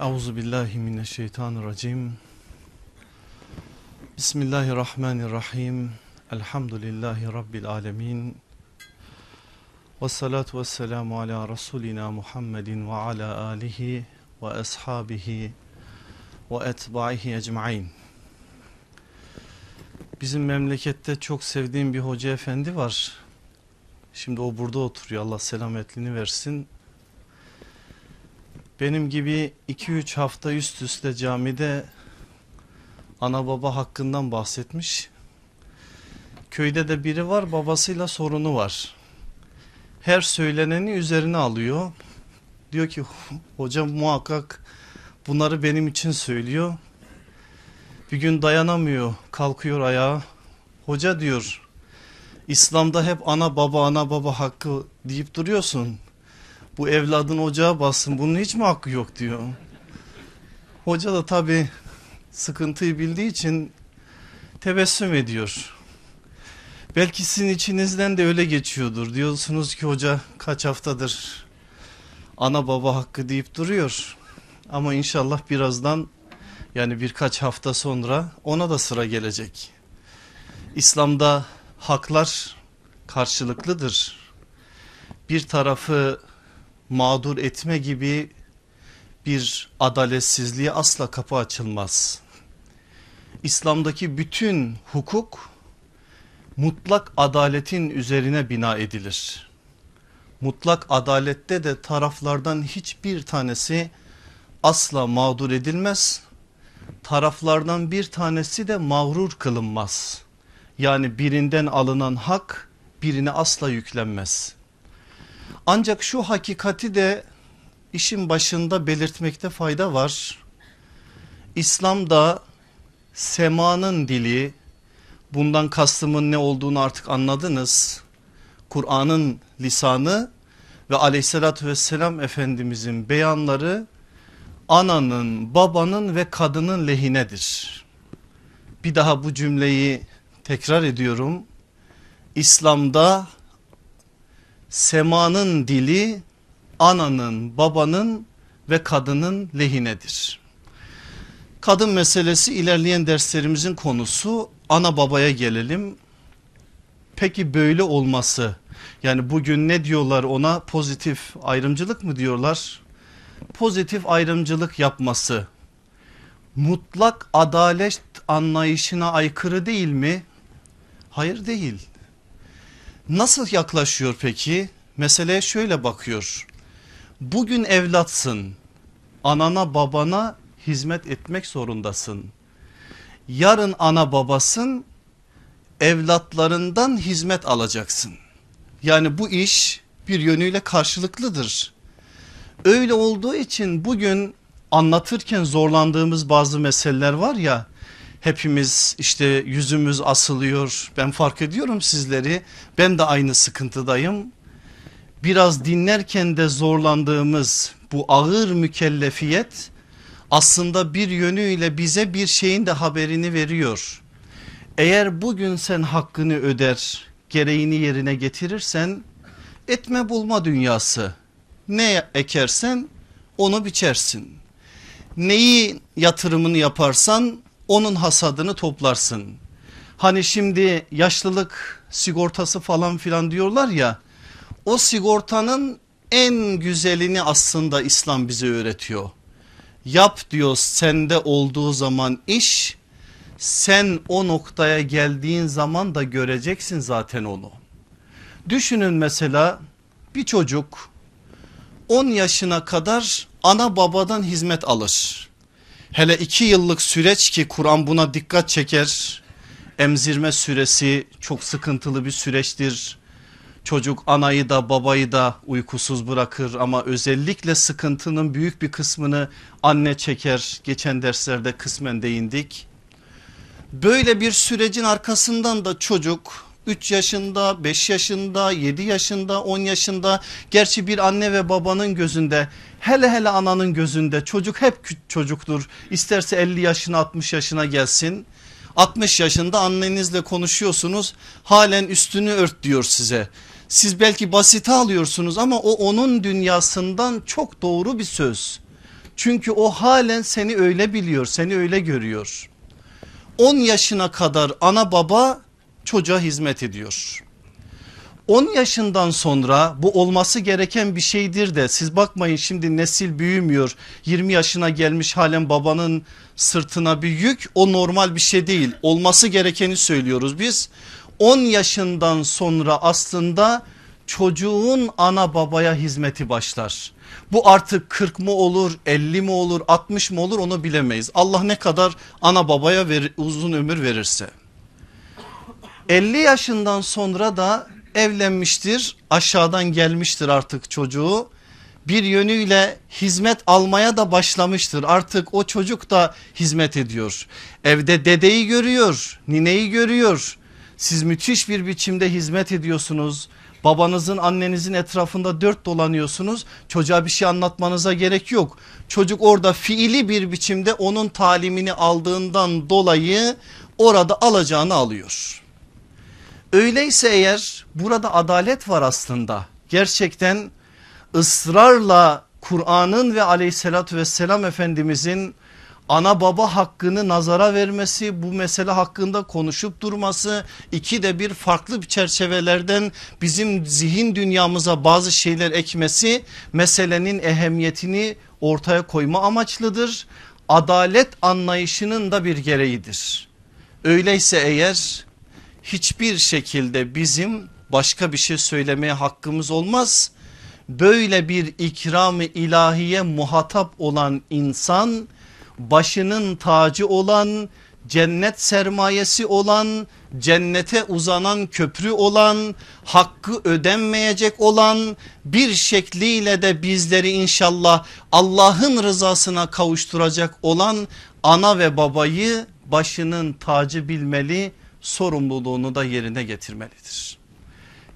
Euzu billahi mineşşeytanirracim. Bismillahirrahmanirrahim. Elhamdülillahi rabbil alamin. Ve salatu vesselamu ala rasulina Muhammedin ve ala alihi ve ashabihi ve etbaihi ecmaîn. Bizim memlekette çok sevdiğim bir hoca efendi var. Şimdi o burada oturuyor. Allah selametliğini versin. Benim gibi 2-3 hafta üst üste camide ana baba hakkından bahsetmiş. Köyde de biri var babasıyla sorunu var. Her söyleneni üzerine alıyor. Diyor ki hocam muhakkak bunları benim için söylüyor. Bir gün dayanamıyor kalkıyor ayağa. Hoca diyor İslam'da hep ana baba ana baba hakkı deyip duruyorsun. Bu evladın ocağa bassın bunun hiç mi hakkı yok diyor. Hoca da tabi sıkıntıyı bildiği için tebessüm ediyor. Belki sizin içinizden de öyle geçiyordur. Diyorsunuz ki hoca kaç haftadır ana baba hakkı deyip duruyor. Ama inşallah birazdan yani birkaç hafta sonra ona da sıra gelecek. İslam'da haklar karşılıklıdır. Bir tarafı mağdur etme gibi bir adaletsizliğe asla kapı açılmaz. İslam'daki bütün hukuk mutlak adaletin üzerine bina edilir. Mutlak adalette de taraflardan hiçbir tanesi asla mağdur edilmez. Taraflardan bir tanesi de mağrur kılınmaz. Yani birinden alınan hak birine asla yüklenmez. Ancak şu hakikati de işin başında belirtmekte fayda var. İslam'da semanın dili bundan kastımın ne olduğunu artık anladınız. Kur'an'ın lisanı ve aleyhissalatü vesselam efendimizin beyanları ananın babanın ve kadının lehinedir. Bir daha bu cümleyi tekrar ediyorum. İslam'da semanın dili ananın babanın ve kadının lehinedir. Kadın meselesi ilerleyen derslerimizin konusu ana babaya gelelim. Peki böyle olması yani bugün ne diyorlar ona pozitif ayrımcılık mı diyorlar? Pozitif ayrımcılık yapması mutlak adalet anlayışına aykırı değil mi? Hayır değil. Nasıl yaklaşıyor peki? Meseleye şöyle bakıyor. Bugün evlatsın. Anana babana hizmet etmek zorundasın. Yarın ana babasın. Evlatlarından hizmet alacaksın. Yani bu iş bir yönüyle karşılıklıdır. Öyle olduğu için bugün anlatırken zorlandığımız bazı meseleler var ya hepimiz işte yüzümüz asılıyor ben fark ediyorum sizleri ben de aynı sıkıntıdayım biraz dinlerken de zorlandığımız bu ağır mükellefiyet aslında bir yönüyle bize bir şeyin de haberini veriyor. Eğer bugün sen hakkını öder gereğini yerine getirirsen etme bulma dünyası ne ekersen onu biçersin. Neyi yatırımını yaparsan onun hasadını toplarsın. Hani şimdi yaşlılık sigortası falan filan diyorlar ya o sigortanın en güzelini aslında İslam bize öğretiyor. Yap diyor sende olduğu zaman iş sen o noktaya geldiğin zaman da göreceksin zaten onu. Düşünün mesela bir çocuk 10 yaşına kadar ana babadan hizmet alır. Hele 2 yıllık süreç ki Kur'an buna dikkat çeker. Emzirme süresi çok sıkıntılı bir süreçtir. Çocuk anayı da babayı da uykusuz bırakır ama özellikle sıkıntının büyük bir kısmını anne çeker. Geçen derslerde kısmen değindik. Böyle bir sürecin arkasından da çocuk 3 yaşında, 5 yaşında, 7 yaşında, 10 yaşında gerçi bir anne ve babanın gözünde hele hele ananın gözünde çocuk hep çocuktur. İsterse 50 yaşına 60 yaşına gelsin. 60 yaşında annenizle konuşuyorsunuz halen üstünü ört diyor size. Siz belki basite alıyorsunuz ama o onun dünyasından çok doğru bir söz. Çünkü o halen seni öyle biliyor seni öyle görüyor. 10 yaşına kadar ana baba çocuğa hizmet ediyor. 10 yaşından sonra bu olması gereken bir şeydir de siz bakmayın şimdi nesil büyümüyor 20 yaşına gelmiş halen babanın sırtına bir yük o normal bir şey değil olması gerekeni söylüyoruz biz 10 yaşından sonra aslında çocuğun ana babaya hizmeti başlar. Bu artık 40 mı olur 50 mi olur 60 mı olur onu bilemeyiz. Allah ne kadar ana babaya ver, uzun ömür verirse. 50 yaşından sonra da evlenmiştir aşağıdan gelmiştir artık çocuğu. Bir yönüyle hizmet almaya da başlamıştır. Artık o çocuk da hizmet ediyor. Evde dedeyi görüyor nineyi görüyor. Siz müthiş bir biçimde hizmet ediyorsunuz. Babanızın annenizin etrafında dört dolanıyorsunuz. Çocuğa bir şey anlatmanıza gerek yok. Çocuk orada fiili bir biçimde onun talimini aldığından dolayı orada alacağını alıyor Öyleyse eğer burada adalet var aslında. Gerçekten ısrarla Kur'an'ın ve aleyhissalatü vesselam Efendimizin ana baba hakkını nazara vermesi bu mesele hakkında konuşup durması iki de bir farklı bir çerçevelerden bizim zihin dünyamıza bazı şeyler ekmesi meselenin ehemmiyetini ortaya koyma amaçlıdır. Adalet anlayışının da bir gereğidir. Öyleyse eğer hiçbir şekilde bizim başka bir şey söylemeye hakkımız olmaz. Böyle bir ikram-ı ilahiye muhatap olan insan başının tacı olan cennet sermayesi olan cennete uzanan köprü olan hakkı ödenmeyecek olan bir şekliyle de bizleri inşallah Allah'ın rızasına kavuşturacak olan ana ve babayı başının tacı bilmeli sorumluluğunu da yerine getirmelidir.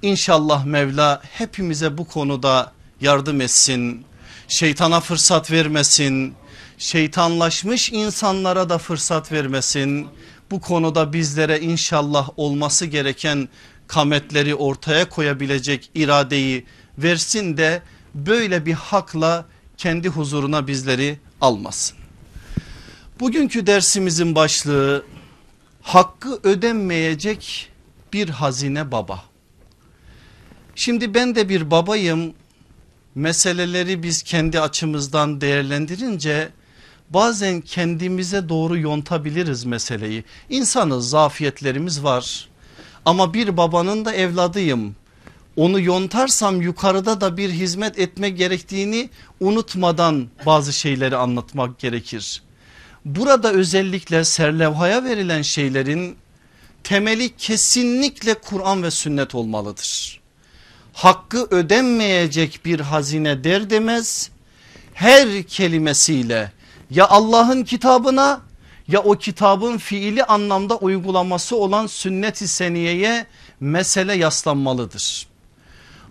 İnşallah Mevla hepimize bu konuda yardım etsin. Şeytana fırsat vermesin. Şeytanlaşmış insanlara da fırsat vermesin. Bu konuda bizlere inşallah olması gereken kametleri ortaya koyabilecek iradeyi versin de böyle bir hakla kendi huzuruna bizleri almasın. Bugünkü dersimizin başlığı hakkı ödenmeyecek bir hazine baba. Şimdi ben de bir babayım meseleleri biz kendi açımızdan değerlendirince bazen kendimize doğru yontabiliriz meseleyi. İnsanız zafiyetlerimiz var ama bir babanın da evladıyım. Onu yontarsam yukarıda da bir hizmet etme gerektiğini unutmadan bazı şeyleri anlatmak gerekir. Burada özellikle serlevhaya verilen şeylerin temeli kesinlikle Kur'an ve sünnet olmalıdır. Hakkı ödenmeyecek bir hazine der demez her kelimesiyle ya Allah'ın kitabına ya o kitabın fiili anlamda uygulaması olan sünnet-i seniyeye mesele yaslanmalıdır.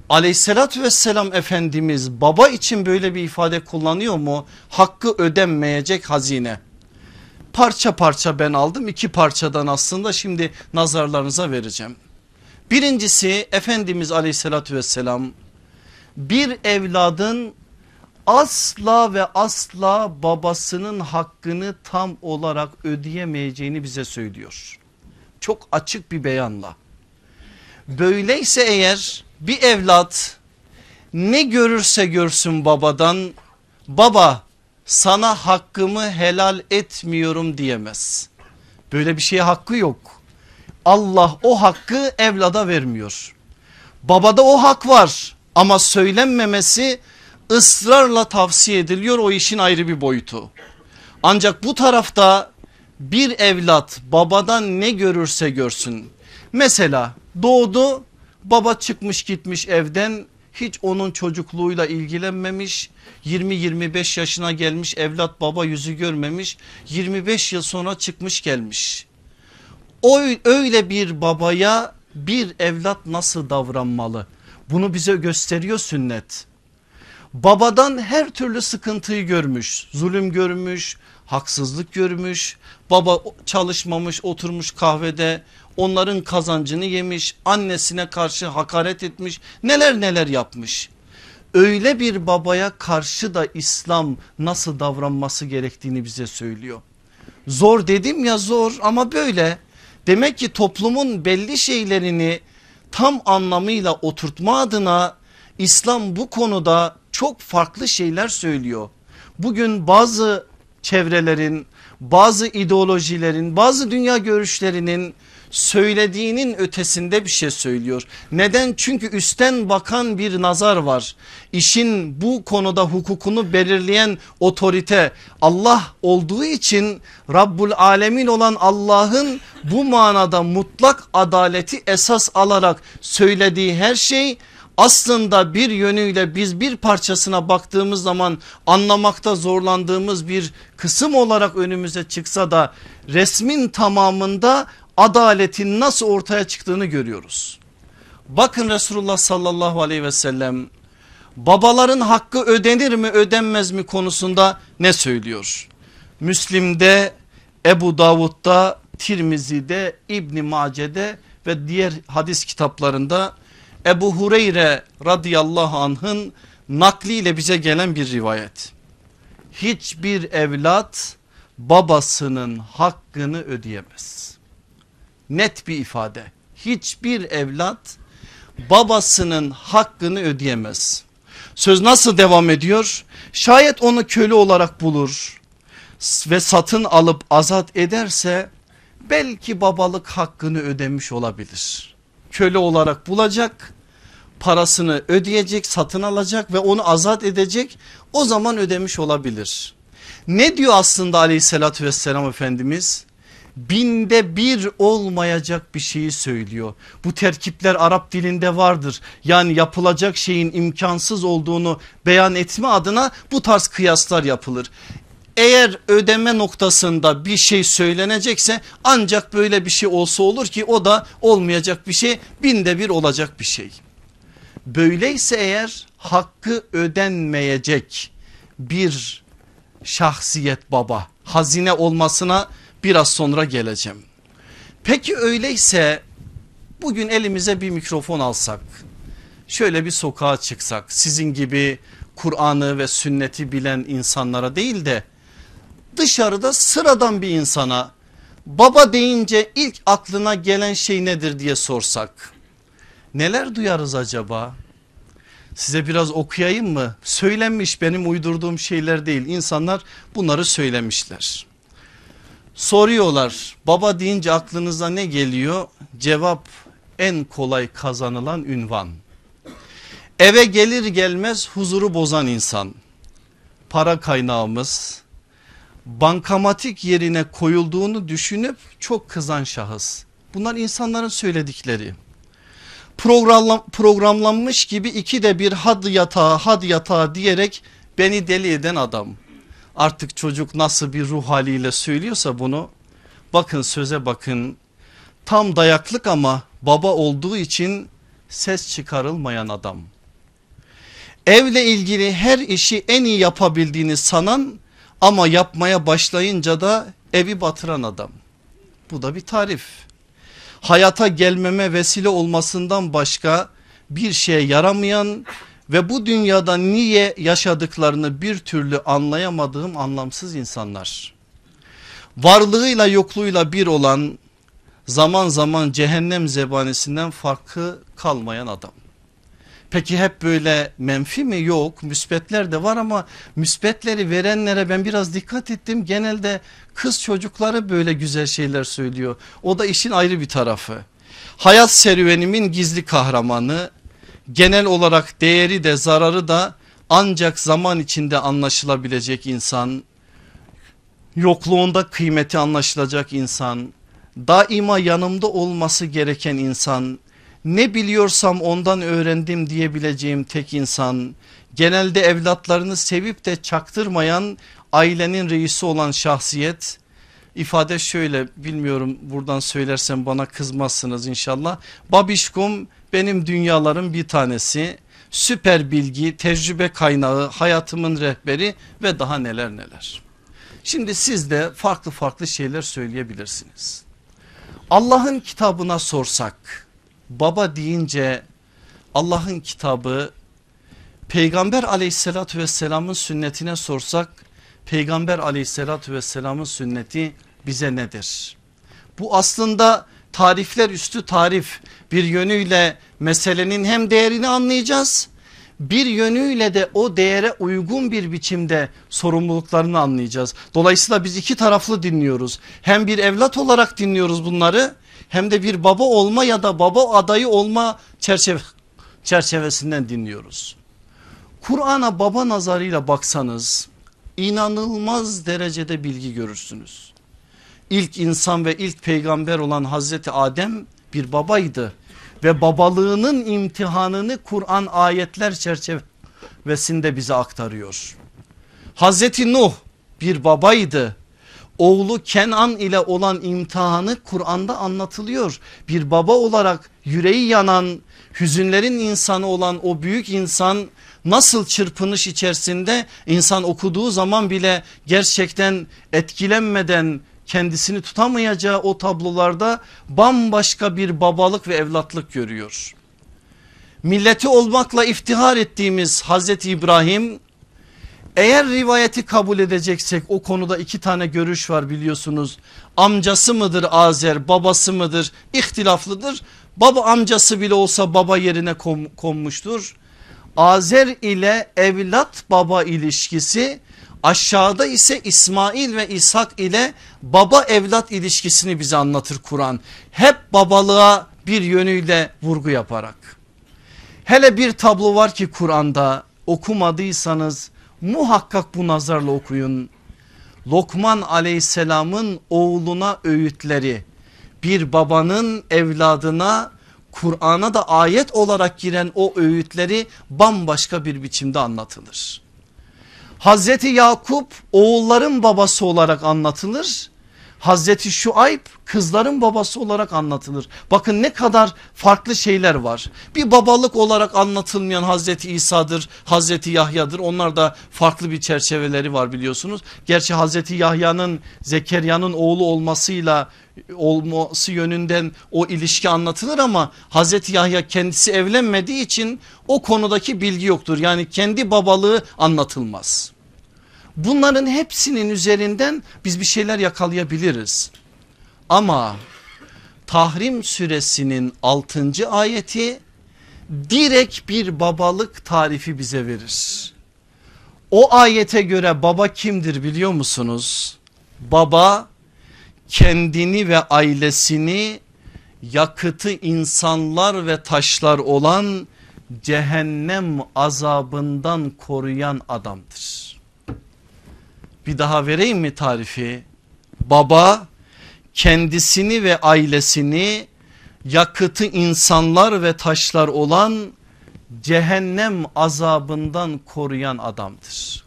Aleyhissalatü vesselam Efendimiz baba için böyle bir ifade kullanıyor mu? Hakkı ödenmeyecek hazine parça parça ben aldım iki parçadan aslında şimdi nazarlarınıza vereceğim. Birincisi Efendimiz aleyhissalatü vesselam bir evladın asla ve asla babasının hakkını tam olarak ödeyemeyeceğini bize söylüyor. Çok açık bir beyanla. Böyleyse eğer bir evlat ne görürse görsün babadan baba sana hakkımı helal etmiyorum diyemez. Böyle bir şeye hakkı yok. Allah o hakkı evlada vermiyor. Babada o hak var ama söylenmemesi ısrarla tavsiye ediliyor o işin ayrı bir boyutu. Ancak bu tarafta bir evlat babadan ne görürse görsün. Mesela doğdu baba çıkmış gitmiş evden hiç onun çocukluğuyla ilgilenmemiş 20-25 yaşına gelmiş evlat baba yüzü görmemiş 25 yıl sonra çıkmış gelmiş. O öyle bir babaya bir evlat nasıl davranmalı? Bunu bize gösteriyor sünnet. Babadan her türlü sıkıntıyı görmüş, zulüm görmüş, haksızlık görmüş. Baba çalışmamış, oturmuş kahvede onların kazancını yemiş, annesine karşı hakaret etmiş, neler neler yapmış. öyle bir babaya karşı da İslam nasıl davranması gerektiğini bize söylüyor. Zor dedim ya zor ama böyle. Demek ki toplumun belli şeylerini tam anlamıyla oturtma adına İslam bu konuda çok farklı şeyler söylüyor. Bugün bazı çevrelerin, bazı ideolojilerin, bazı dünya görüşlerinin söylediğinin ötesinde bir şey söylüyor. Neden? Çünkü üstten bakan bir nazar var. İşin bu konuda hukukunu belirleyen otorite Allah olduğu için Rabbul Alemin olan Allah'ın bu manada mutlak adaleti esas alarak söylediği her şey aslında bir yönüyle biz bir parçasına baktığımız zaman anlamakta zorlandığımız bir kısım olarak önümüze çıksa da resmin tamamında adaletin nasıl ortaya çıktığını görüyoruz. Bakın Resulullah sallallahu aleyhi ve sellem babaların hakkı ödenir mi ödenmez mi konusunda ne söylüyor? Müslim'de, Ebu Davud'da, Tirmizi'de, İbni Mace'de ve diğer hadis kitaplarında Ebu Hureyre radıyallahu anh'ın nakliyle bize gelen bir rivayet. Hiçbir evlat babasının hakkını ödeyemez. Net bir ifade. Hiçbir evlat babasının hakkını ödeyemez. Söz nasıl devam ediyor? Şayet onu köle olarak bulur ve satın alıp azat ederse belki babalık hakkını ödemiş olabilir. Köle olarak bulacak parasını ödeyecek satın alacak ve onu azat edecek o zaman ödemiş olabilir. Ne diyor aslında aleyhissalatü vesselam Efendimiz? Binde bir olmayacak bir şeyi söylüyor. Bu terkipler Arap dilinde vardır. Yani yapılacak şeyin imkansız olduğunu beyan etme adına bu tarz kıyaslar yapılır. Eğer ödeme noktasında bir şey söylenecekse ancak böyle bir şey olsa olur ki o da olmayacak bir şey binde bir olacak bir şey. Böyleyse eğer hakkı ödenmeyecek bir şahsiyet baba hazine olmasına biraz sonra geleceğim. Peki öyleyse bugün elimize bir mikrofon alsak şöyle bir sokağa çıksak sizin gibi Kur'an'ı ve sünneti bilen insanlara değil de dışarıda sıradan bir insana baba deyince ilk aklına gelen şey nedir diye sorsak neler duyarız acaba? Size biraz okuyayım mı? Söylenmiş benim uydurduğum şeyler değil. İnsanlar bunları söylemişler. Soruyorlar baba deyince aklınıza ne geliyor? Cevap en kolay kazanılan ünvan. Eve gelir gelmez huzuru bozan insan. Para kaynağımız bankamatik yerine koyulduğunu düşünüp çok kızan şahıs. Bunlar insanların söyledikleri program, programlanmış gibi iki de bir had yatağı had yatağı diyerek beni deli eden adam. Artık çocuk nasıl bir ruh haliyle söylüyorsa bunu bakın söze bakın tam dayaklık ama baba olduğu için ses çıkarılmayan adam. Evle ilgili her işi en iyi yapabildiğini sanan ama yapmaya başlayınca da evi batıran adam. Bu da bir tarif hayata gelmeme vesile olmasından başka bir şeye yaramayan ve bu dünyada niye yaşadıklarını bir türlü anlayamadığım anlamsız insanlar. Varlığıyla yokluğuyla bir olan zaman zaman cehennem zebanesinden farkı kalmayan adam. Peki hep böyle menfi mi? Yok müsbetler de var ama müsbetleri verenlere ben biraz dikkat ettim. Genelde kız çocukları böyle güzel şeyler söylüyor. O da işin ayrı bir tarafı. Hayat serüvenimin gizli kahramanı genel olarak değeri de zararı da ancak zaman içinde anlaşılabilecek insan. Yokluğunda kıymeti anlaşılacak insan. Daima yanımda olması gereken insan ne biliyorsam ondan öğrendim diyebileceğim tek insan genelde evlatlarını sevip de çaktırmayan ailenin reisi olan şahsiyet ifade şöyle bilmiyorum buradan söylersem bana kızmazsınız inşallah babişkom benim dünyalarım bir tanesi süper bilgi tecrübe kaynağı hayatımın rehberi ve daha neler neler. Şimdi siz de farklı farklı şeyler söyleyebilirsiniz. Allah'ın kitabına sorsak baba deyince Allah'ın kitabı Peygamber aleyhissalatü vesselamın sünnetine sorsak Peygamber aleyhissalatü vesselamın sünneti bize nedir? Bu aslında tarifler üstü tarif bir yönüyle meselenin hem değerini anlayacağız bir yönüyle de o değere uygun bir biçimde sorumluluklarını anlayacağız. Dolayısıyla biz iki taraflı dinliyoruz. Hem bir evlat olarak dinliyoruz bunları hem de bir baba olma ya da baba adayı olma çerçeve, çerçevesinden dinliyoruz. Kur'an'a baba nazarıyla baksanız inanılmaz derecede bilgi görürsünüz. İlk insan ve ilk peygamber olan Hazreti Adem bir babaydı ve babalığının imtihanını Kur'an ayetler çerçevesinde bize aktarıyor. Hazreti Nuh bir babaydı. Oğlu Kenan ile olan imtihanı Kur'an'da anlatılıyor. Bir baba olarak yüreği yanan hüzünlerin insanı olan o büyük insan nasıl çırpınış içerisinde insan okuduğu zaman bile gerçekten etkilenmeden kendisini tutamayacağı o tablolarda bambaşka bir babalık ve evlatlık görüyor. Milleti olmakla iftihar ettiğimiz Hazreti İbrahim eğer rivayeti kabul edeceksek o konuda iki tane görüş var biliyorsunuz. Amcası mıdır Azer babası mıdır ihtilaflıdır. Baba amcası bile olsa baba yerine konmuştur. Azer ile evlat baba ilişkisi Aşağıda ise İsmail ve İshak ile baba evlat ilişkisini bize anlatır Kur'an. Hep babalığa bir yönüyle vurgu yaparak. Hele bir tablo var ki Kur'an'da okumadıysanız muhakkak bu nazarla okuyun. Lokman aleyhisselamın oğluna öğütleri bir babanın evladına Kur'an'a da ayet olarak giren o öğütleri bambaşka bir biçimde anlatılır. Hazreti Yakup oğulların babası olarak anlatılır. Hazreti Şuayb kızların babası olarak anlatılır. Bakın ne kadar farklı şeyler var. Bir babalık olarak anlatılmayan Hazreti İsa'dır, Hazreti Yahya'dır. Onlar da farklı bir çerçeveleri var biliyorsunuz. Gerçi Hazreti Yahya'nın Zekeriya'nın oğlu olmasıyla olması yönünden o ilişki anlatılır ama Hazreti Yahya kendisi evlenmediği için o konudaki bilgi yoktur. Yani kendi babalığı anlatılmaz. Bunların hepsinin üzerinden biz bir şeyler yakalayabiliriz. Ama Tahrim suresinin 6. ayeti direkt bir babalık tarifi bize verir. O ayete göre baba kimdir biliyor musunuz? Baba kendini ve ailesini yakıtı insanlar ve taşlar olan cehennem azabından koruyan adamdır. Bir daha vereyim mi tarifi? Baba kendisini ve ailesini yakıtı insanlar ve taşlar olan cehennem azabından koruyan adamdır.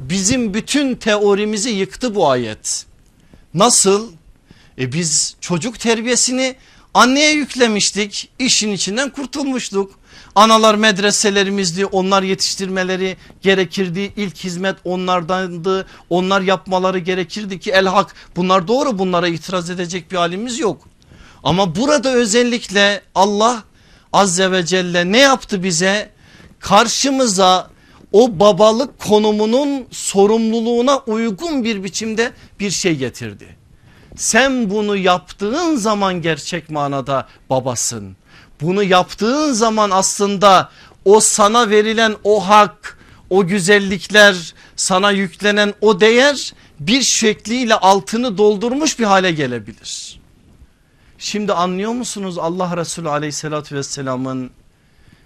Bizim bütün teorimizi yıktı bu ayet. Nasıl? E biz çocuk terbiyesini anneye yüklemiştik işin içinden kurtulmuştuk. Analar medreselerimizdi onlar yetiştirmeleri gerekirdi ilk hizmet onlardandı onlar yapmaları gerekirdi ki elhak bunlar doğru bunlara itiraz edecek bir halimiz yok. Ama burada özellikle Allah azze ve celle ne yaptı bize karşımıza o babalık konumunun sorumluluğuna uygun bir biçimde bir şey getirdi. Sen bunu yaptığın zaman gerçek manada babasın. Bunu yaptığın zaman aslında o sana verilen o hak, o güzellikler, sana yüklenen o değer bir şekliyle altını doldurmuş bir hale gelebilir. Şimdi anlıyor musunuz Allah Resulü aleyhissalatü vesselamın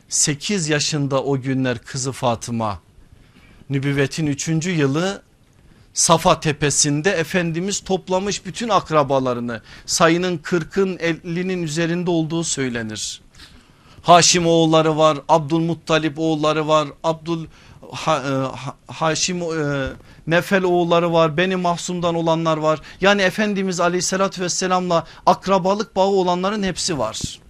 8 yaşında o günler kızı Fatıma nübüvvetin 3. yılı Safa tepesinde Efendimiz toplamış bütün akrabalarını sayının 40'ın 50'nin üzerinde olduğu söylenir. Haşim oğulları var Abdülmuttalip oğulları var Abdül ha, e, Haşim e, Nefel oğulları var Beni Mahsum'dan olanlar var. Yani Efendimiz aleyhissalatü vesselamla akrabalık bağı olanların hepsi var.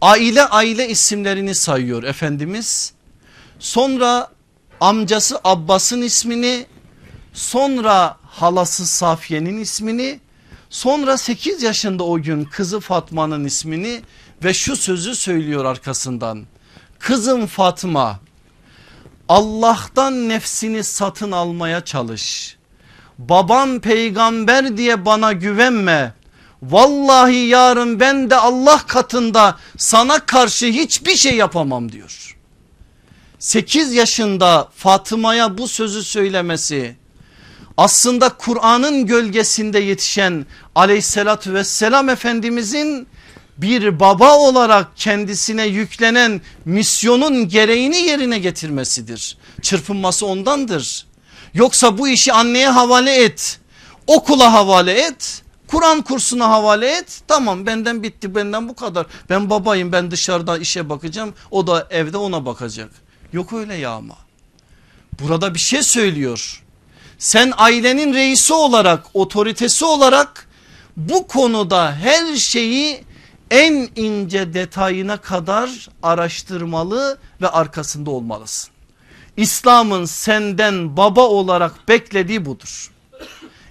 Aile aile isimlerini sayıyor Efendimiz. Sonra amcası Abbas'ın ismini sonra halası Safiye'nin ismini sonra 8 yaşında o gün kızı Fatma'nın ismini ve şu sözü söylüyor arkasından. Kızım Fatma Allah'tan nefsini satın almaya çalış. Babam peygamber diye bana güvenme. Vallahi yarın ben de Allah katında sana karşı hiçbir şey yapamam diyor. 8 yaşında Fatıma'ya bu sözü söylemesi aslında Kur'an'ın gölgesinde yetişen aleyhissalatü vesselam efendimizin bir baba olarak kendisine yüklenen misyonun gereğini yerine getirmesidir. Çırpınması ondandır. Yoksa bu işi anneye havale et, okula havale et, Kur'an kursuna havale et. Tamam benden bitti benden bu kadar. Ben babayım ben dışarıda işe bakacağım o da evde ona bakacak. Yok öyle ya ama. Burada bir şey söylüyor. Sen ailenin reisi olarak otoritesi olarak bu konuda her şeyi en ince detayına kadar araştırmalı ve arkasında olmalısın. İslam'ın senden baba olarak beklediği budur.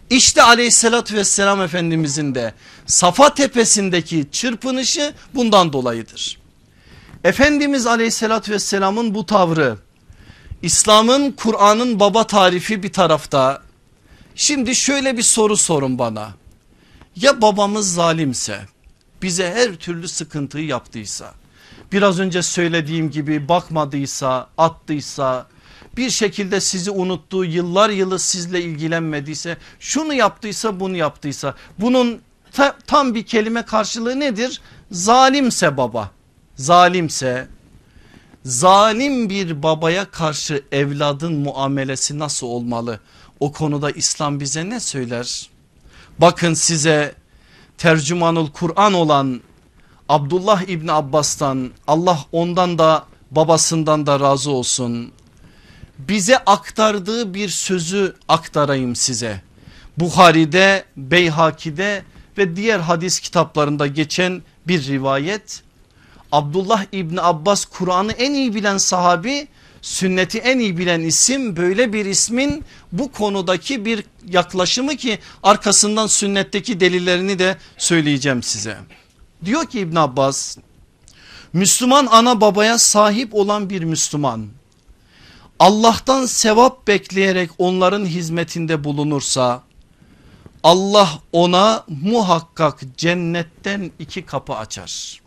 İşte aleyhissalatü vesselam efendimizin de Safa tepesindeki çırpınışı bundan dolayıdır. Efendimiz aleyhissalatü vesselamın bu tavrı İslam'ın Kur'an'ın baba tarifi bir tarafta. Şimdi şöyle bir soru sorun bana. Ya babamız zalimse bize her türlü sıkıntıyı yaptıysa biraz önce söylediğim gibi bakmadıysa attıysa bir şekilde sizi unuttuğu yıllar yılı sizle ilgilenmediyse şunu yaptıysa bunu yaptıysa bunun ta, tam bir kelime karşılığı nedir? Zalimse baba zalimse zalim bir babaya karşı evladın muamelesi nasıl olmalı? O konuda İslam bize ne söyler? Bakın size tercümanul Kur'an olan Abdullah İbni Abbas'tan Allah ondan da babasından da razı olsun. Bize aktardığı bir sözü aktarayım size. Buhari'de, Beyhaki'de ve diğer hadis kitaplarında geçen bir rivayet. Abdullah İbni Abbas Kur'an'ı en iyi bilen sahabi sünneti en iyi bilen isim böyle bir ismin bu konudaki bir yaklaşımı ki arkasından sünnetteki delillerini de söyleyeceğim size. Diyor ki İbn Abbas Müslüman ana babaya sahip olan bir Müslüman Allah'tan sevap bekleyerek onların hizmetinde bulunursa Allah ona muhakkak cennetten iki kapı açar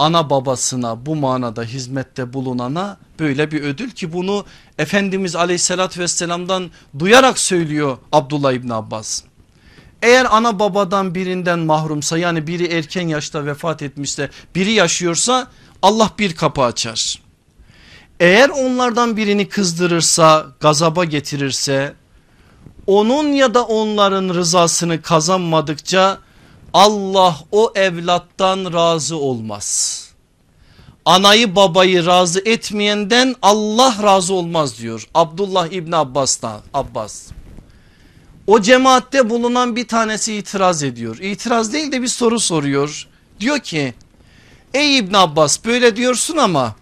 ana babasına bu manada hizmette bulunana böyle bir ödül ki bunu Efendimiz aleyhissalatü vesselamdan duyarak söylüyor Abdullah İbni Abbas. Eğer ana babadan birinden mahrumsa yani biri erken yaşta vefat etmişse biri yaşıyorsa Allah bir kapı açar. Eğer onlardan birini kızdırırsa gazaba getirirse onun ya da onların rızasını kazanmadıkça Allah o evlattan razı olmaz. Anayı babayı razı etmeyenden Allah razı olmaz diyor Abdullah İbni Abbas'tan Abbas. O cemaatte bulunan bir tanesi itiraz ediyor. İtiraz değil de bir soru soruyor. Diyor ki ey İbn Abbas böyle diyorsun ama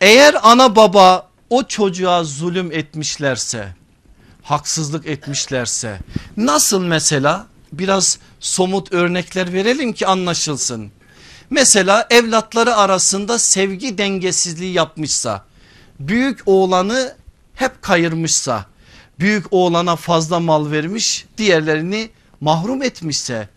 eğer ana baba o çocuğa zulüm etmişlerse haksızlık etmişlerse nasıl mesela biraz somut örnekler verelim ki anlaşılsın. Mesela evlatları arasında sevgi dengesizliği yapmışsa büyük oğlanı hep kayırmışsa büyük oğlana fazla mal vermiş diğerlerini mahrum etmişse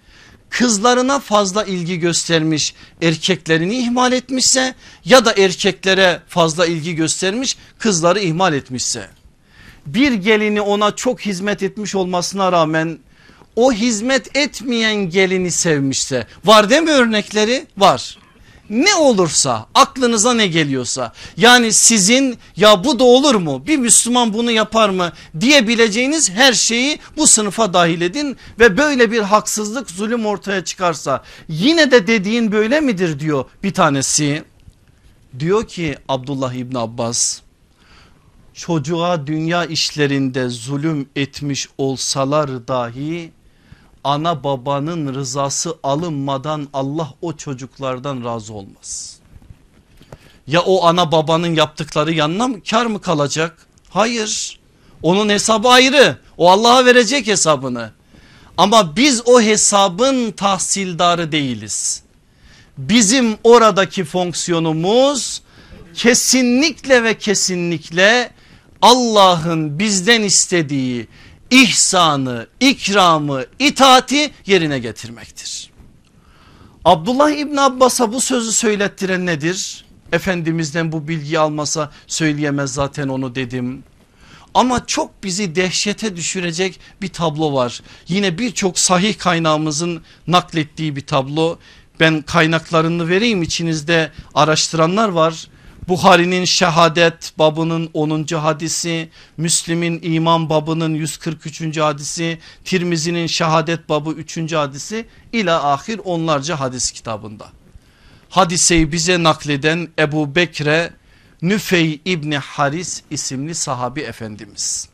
kızlarına fazla ilgi göstermiş erkeklerini ihmal etmişse ya da erkeklere fazla ilgi göstermiş kızları ihmal etmişse bir gelini ona çok hizmet etmiş olmasına rağmen o hizmet etmeyen gelini sevmişse var değil mi örnekleri? Var. Ne olursa aklınıza ne geliyorsa yani sizin ya bu da olur mu bir Müslüman bunu yapar mı diyebileceğiniz her şeyi bu sınıfa dahil edin ve böyle bir haksızlık zulüm ortaya çıkarsa yine de dediğin böyle midir diyor bir tanesi. Diyor ki Abdullah İbni Abbas çocuğa dünya işlerinde zulüm etmiş olsalar dahi ana babanın rızası alınmadan Allah o çocuklardan razı olmaz. Ya o ana babanın yaptıkları yanına mı kar mı kalacak? Hayır. Onun hesabı ayrı. O Allah'a verecek hesabını. Ama biz o hesabın tahsildarı değiliz. Bizim oradaki fonksiyonumuz kesinlikle ve kesinlikle Allah'ın bizden istediği ihsanı, ikramı, itaati yerine getirmektir. Abdullah İbn Abbas'a bu sözü söylettiren nedir? Efendimizden bu bilgi almasa söyleyemez zaten onu dedim. Ama çok bizi dehşete düşürecek bir tablo var. Yine birçok sahih kaynağımızın naklettiği bir tablo. Ben kaynaklarını vereyim içinizde araştıranlar var. Buhari'nin şehadet babının 10. hadisi, Müslim'in iman babının 143. hadisi, Tirmizi'nin şehadet babı 3. hadisi ila ahir onlarca hadis kitabında. Hadiseyi bize nakleden Ebu Bekre Nüfey İbni Haris isimli sahabi efendimiz.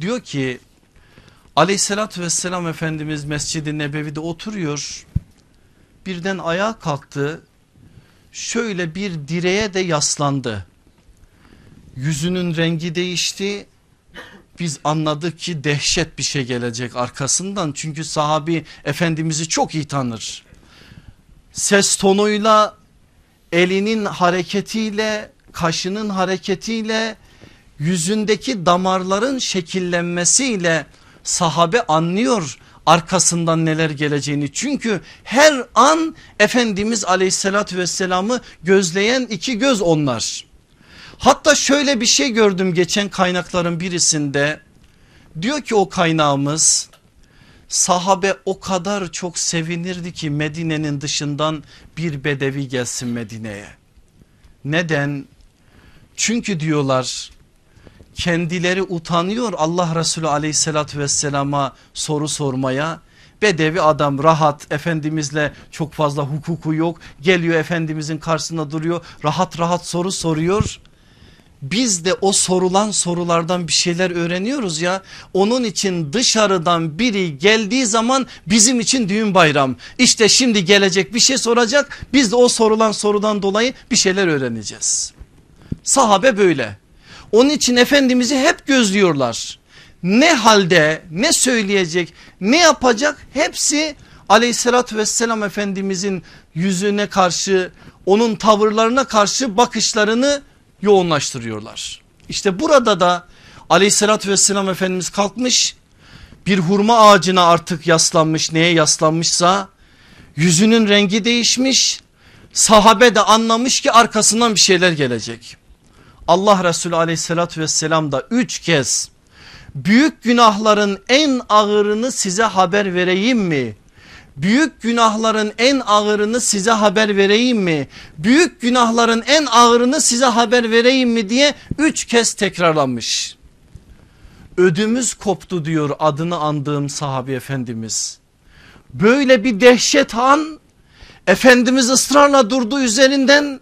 Diyor ki aleyhissalatü vesselam efendimiz Mescid-i Nebevi'de oturuyor. Birden ayağa kalktı şöyle bir direğe de yaslandı. Yüzünün rengi değişti. Biz anladık ki dehşet bir şey gelecek arkasından. Çünkü sahabi efendimizi çok iyi tanır. Ses tonuyla elinin hareketiyle kaşının hareketiyle yüzündeki damarların şekillenmesiyle sahabe anlıyor arkasından neler geleceğini. Çünkü her an Efendimiz aleyhissalatü vesselamı gözleyen iki göz onlar. Hatta şöyle bir şey gördüm geçen kaynakların birisinde. Diyor ki o kaynağımız sahabe o kadar çok sevinirdi ki Medine'nin dışından bir bedevi gelsin Medine'ye. Neden? Çünkü diyorlar kendileri utanıyor Allah Resulü aleyhissalatü vesselama soru sormaya. Bedevi adam rahat efendimizle çok fazla hukuku yok geliyor efendimizin karşısında duruyor rahat rahat soru soruyor. Biz de o sorulan sorulardan bir şeyler öğreniyoruz ya. Onun için dışarıdan biri geldiği zaman bizim için düğün bayram. İşte şimdi gelecek bir şey soracak. Biz de o sorulan sorudan dolayı bir şeyler öğreneceğiz. Sahabe böyle. Onun için Efendimiz'i hep gözlüyorlar. Ne halde ne söyleyecek ne yapacak hepsi aleyhissalatü vesselam Efendimizin yüzüne karşı onun tavırlarına karşı bakışlarını yoğunlaştırıyorlar. İşte burada da aleyhissalatü vesselam Efendimiz kalkmış bir hurma ağacına artık yaslanmış neye yaslanmışsa yüzünün rengi değişmiş sahabe de anlamış ki arkasından bir şeyler gelecek. Allah Resulü aleyhissalatü vesselam da üç kez büyük günahların en ağırını size haber vereyim mi? Büyük günahların en ağırını size haber vereyim mi? Büyük günahların en ağırını size haber vereyim mi diye üç kez tekrarlanmış. Ödümüz koptu diyor adını andığım sahabi efendimiz. Böyle bir dehşet an Efendimiz ısrarla durdu üzerinden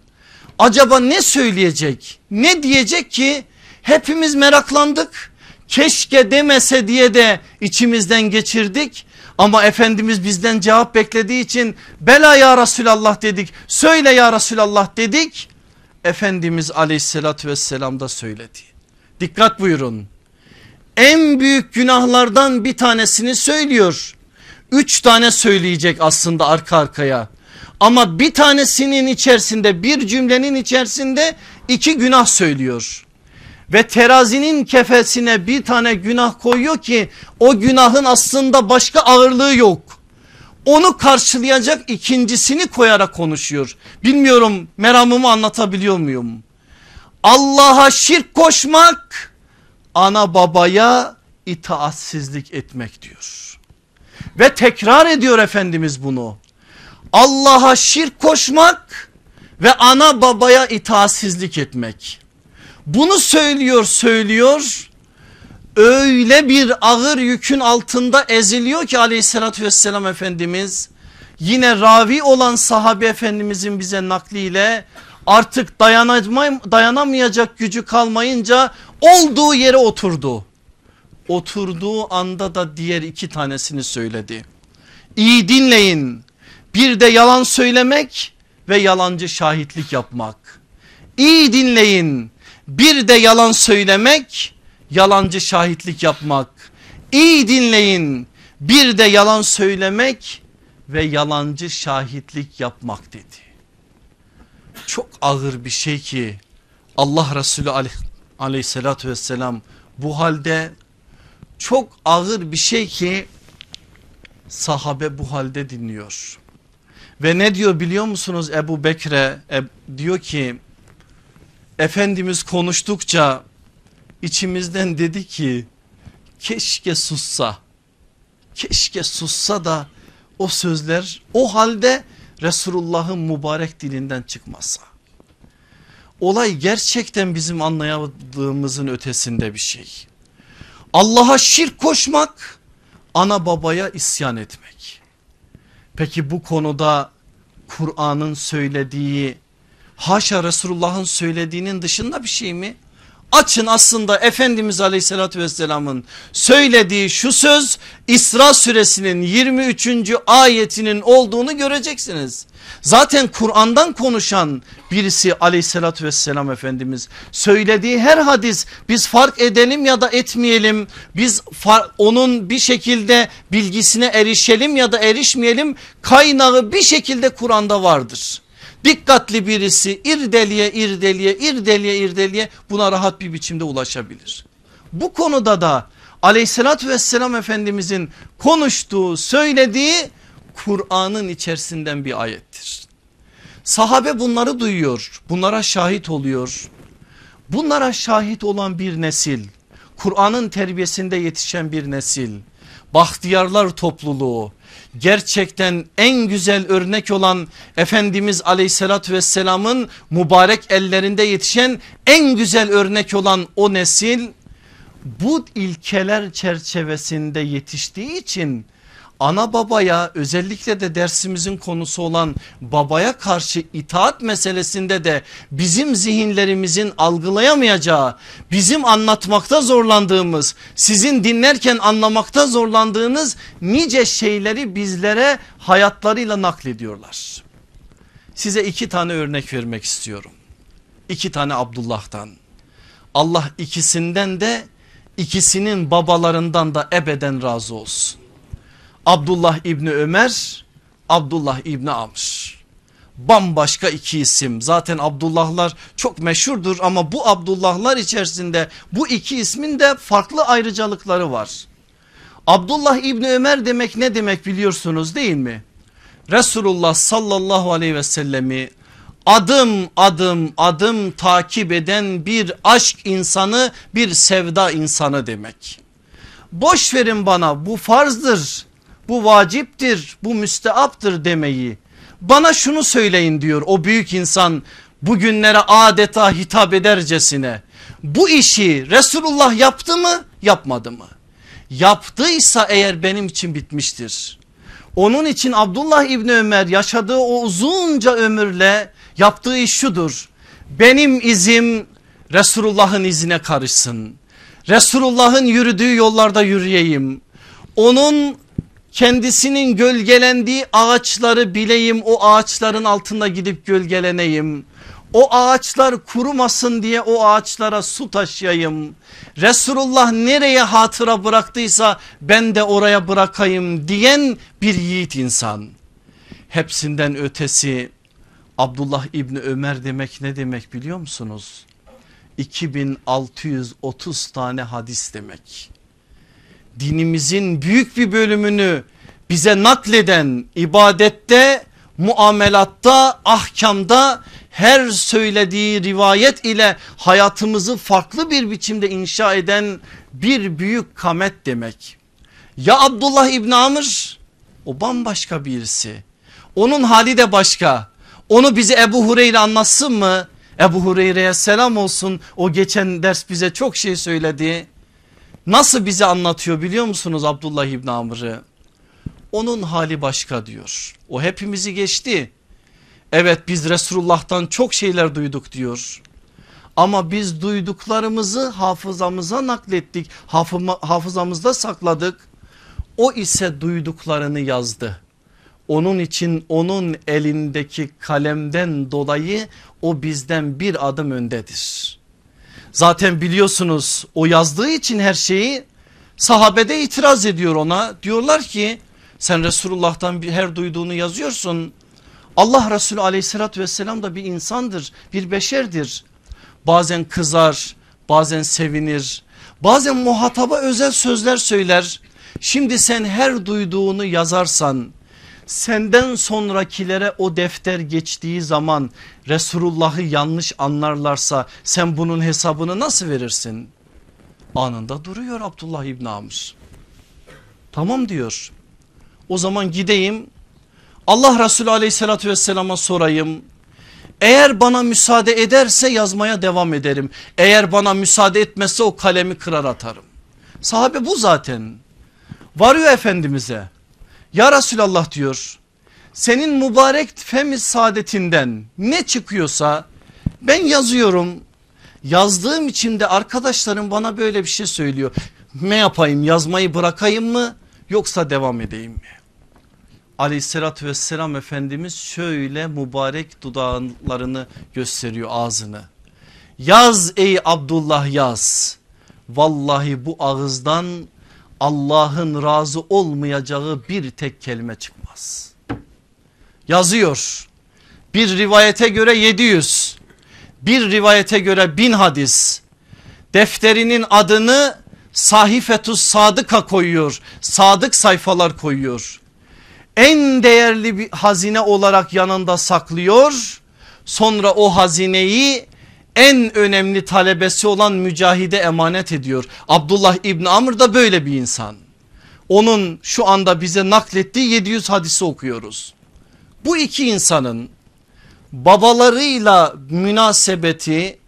acaba ne söyleyecek? Ne diyecek ki hepimiz meraklandık? Keşke demese diye de içimizden geçirdik. Ama Efendimiz bizden cevap beklediği için bela ya Resulallah dedik. Söyle ya Resulallah dedik. Efendimiz aleyhissalatü vesselam da söyledi. Dikkat buyurun. En büyük günahlardan bir tanesini söylüyor. Üç tane söyleyecek aslında arka arkaya ama bir tanesinin içerisinde bir cümlenin içerisinde iki günah söylüyor. Ve terazinin kefesine bir tane günah koyuyor ki o günahın aslında başka ağırlığı yok. Onu karşılayacak ikincisini koyarak konuşuyor. Bilmiyorum meramımı anlatabiliyor muyum? Allah'a şirk koşmak ana babaya itaatsizlik etmek diyor. Ve tekrar ediyor Efendimiz bunu. Allah'a şirk koşmak ve ana babaya itaatsizlik etmek. Bunu söylüyor söylüyor öyle bir ağır yükün altında eziliyor ki aleyhissalatü vesselam Efendimiz yine ravi olan sahabe efendimizin bize nakliyle artık dayanamayacak gücü kalmayınca olduğu yere oturdu. Oturduğu anda da diğer iki tanesini söyledi. İyi dinleyin bir de yalan söylemek ve yalancı şahitlik yapmak. İyi dinleyin bir de yalan söylemek yalancı şahitlik yapmak. İyi dinleyin bir de yalan söylemek ve yalancı şahitlik yapmak dedi. çok ağır bir şey ki Allah Resulü aleyh, aleyhissalatü vesselam bu halde çok ağır bir şey ki sahabe bu halde dinliyor. Ve ne diyor biliyor musunuz Ebu Bekre e, diyor ki Efendimiz konuştukça içimizden dedi ki keşke sussa keşke sussa da o sözler o halde Resulullah'ın mübarek dilinden çıkmasa. Olay gerçekten bizim anlayamadığımızın ötesinde bir şey. Allah'a şirk koşmak ana babaya isyan etmek. Peki bu konuda Kur'an'ın söylediği haşa Resulullah'ın söylediğinin dışında bir şey mi? Açın aslında Efendimiz Aleyhisselatü Vesselam'ın söylediği şu söz İsra suresinin 23. ayetinin olduğunu göreceksiniz. Zaten Kur'an'dan konuşan birisi aleyhissalatü vesselam Efendimiz söylediği her hadis biz fark edelim ya da etmeyelim biz onun bir şekilde bilgisine erişelim ya da erişmeyelim kaynağı bir şekilde Kur'an'da vardır. Dikkatli birisi irdeliye irdeliye irdeliye irdeliye buna rahat bir biçimde ulaşabilir. Bu konuda da aleyhissalatü vesselam Efendimizin konuştuğu söylediği Kur'an'ın içerisinden bir ayettir. Sahabe bunları duyuyor bunlara şahit oluyor. Bunlara şahit olan bir nesil Kur'an'ın terbiyesinde yetişen bir nesil bahtiyarlar topluluğu gerçekten en güzel örnek olan Efendimiz aleyhissalatü vesselamın mübarek ellerinde yetişen en güzel örnek olan o nesil bu ilkeler çerçevesinde yetiştiği için ana babaya özellikle de dersimizin konusu olan babaya karşı itaat meselesinde de bizim zihinlerimizin algılayamayacağı bizim anlatmakta zorlandığımız sizin dinlerken anlamakta zorlandığınız nice şeyleri bizlere hayatlarıyla naklediyorlar. Size iki tane örnek vermek istiyorum. İki tane Abdullah'tan. Allah ikisinden de ikisinin babalarından da ebeden razı olsun. Abdullah İbni Ömer, Abdullah İbni Amr. Bambaşka iki isim zaten Abdullahlar çok meşhurdur ama bu Abdullahlar içerisinde bu iki ismin de farklı ayrıcalıkları var. Abdullah İbni Ömer demek ne demek biliyorsunuz değil mi? Resulullah sallallahu aleyhi ve sellemi adım adım adım takip eden bir aşk insanı bir sevda insanı demek. Boş verin bana bu farzdır bu vaciptir bu müsteaptır demeyi. Bana şunu söyleyin diyor o büyük insan bugünlere adeta hitap edercesine. Bu işi Resulullah yaptı mı yapmadı mı? Yaptıysa eğer benim için bitmiştir. Onun için Abdullah İbni Ömer yaşadığı o uzunca ömürle yaptığı iş şudur. Benim izim Resulullah'ın izine karışsın. Resulullah'ın yürüdüğü yollarda yürüyeyim. Onun kendisinin gölgelendiği ağaçları bileyim o ağaçların altında gidip gölgeleneyim. O ağaçlar kurumasın diye o ağaçlara su taşıyayım. Resulullah nereye hatıra bıraktıysa ben de oraya bırakayım diyen bir yiğit insan. Hepsinden ötesi Abdullah İbni Ömer demek ne demek biliyor musunuz? 2630 tane hadis demek dinimizin büyük bir bölümünü bize nakleden ibadette, muamelatta, ahkamda her söylediği rivayet ile hayatımızı farklı bir biçimde inşa eden bir büyük kamet demek. Ya Abdullah İbni Amr o bambaşka birisi. Onun hali de başka. Onu bize Ebu Hureyre anlatsın mı? Ebu Hureyre'ye selam olsun. O geçen ders bize çok şey söyledi. Nasıl bize anlatıyor biliyor musunuz Abdullah İbni Amr'ı? Onun hali başka diyor. O hepimizi geçti. Evet biz Resulullah'tan çok şeyler duyduk diyor. Ama biz duyduklarımızı hafızamıza naklettik. Hafızamızda sakladık. O ise duyduklarını yazdı. Onun için onun elindeki kalemden dolayı o bizden bir adım öndedir. Zaten biliyorsunuz o yazdığı için her şeyi sahabede itiraz ediyor ona. Diyorlar ki sen Resulullah'tan her duyduğunu yazıyorsun Allah Resulü aleyhissalatü vesselam da bir insandır bir beşerdir. Bazen kızar bazen sevinir bazen muhataba özel sözler söyler. Şimdi sen her duyduğunu yazarsan senden sonrakilere o defter geçtiği zaman Resulullah'ı yanlış anlarlarsa sen bunun hesabını nasıl verirsin? Anında duruyor Abdullah İbni Amr. Tamam diyor. O zaman gideyim Allah Resulü aleyhissalatü vesselama sorayım. Eğer bana müsaade ederse yazmaya devam ederim. Eğer bana müsaade etmezse o kalemi kırar atarım. Sahabe bu zaten. Varıyor Efendimiz'e. Ya Resulallah diyor. Senin mübarek femiz saadetinden ne çıkıyorsa ben yazıyorum. Yazdığım için de arkadaşlarım bana böyle bir şey söylüyor. Ne yapayım yazmayı bırakayım mı yoksa devam edeyim mi? Aleyhissalatü vesselam Efendimiz şöyle mübarek dudaklarını gösteriyor ağzını. Yaz ey Abdullah yaz. Vallahi bu ağızdan Allah'ın razı olmayacağı bir tek kelime çıkmaz. Yazıyor. Bir rivayete göre 700, bir rivayete göre 1000 hadis. Defterinin adını Sahifetus Sadık'a koyuyor. Sadık sayfalar koyuyor. En değerli bir hazine olarak yanında saklıyor. Sonra o hazineyi en önemli talebesi olan mücahide emanet ediyor. Abdullah İbni Amr da böyle bir insan. Onun şu anda bize naklettiği 700 hadisi okuyoruz. Bu iki insanın babalarıyla münasebeti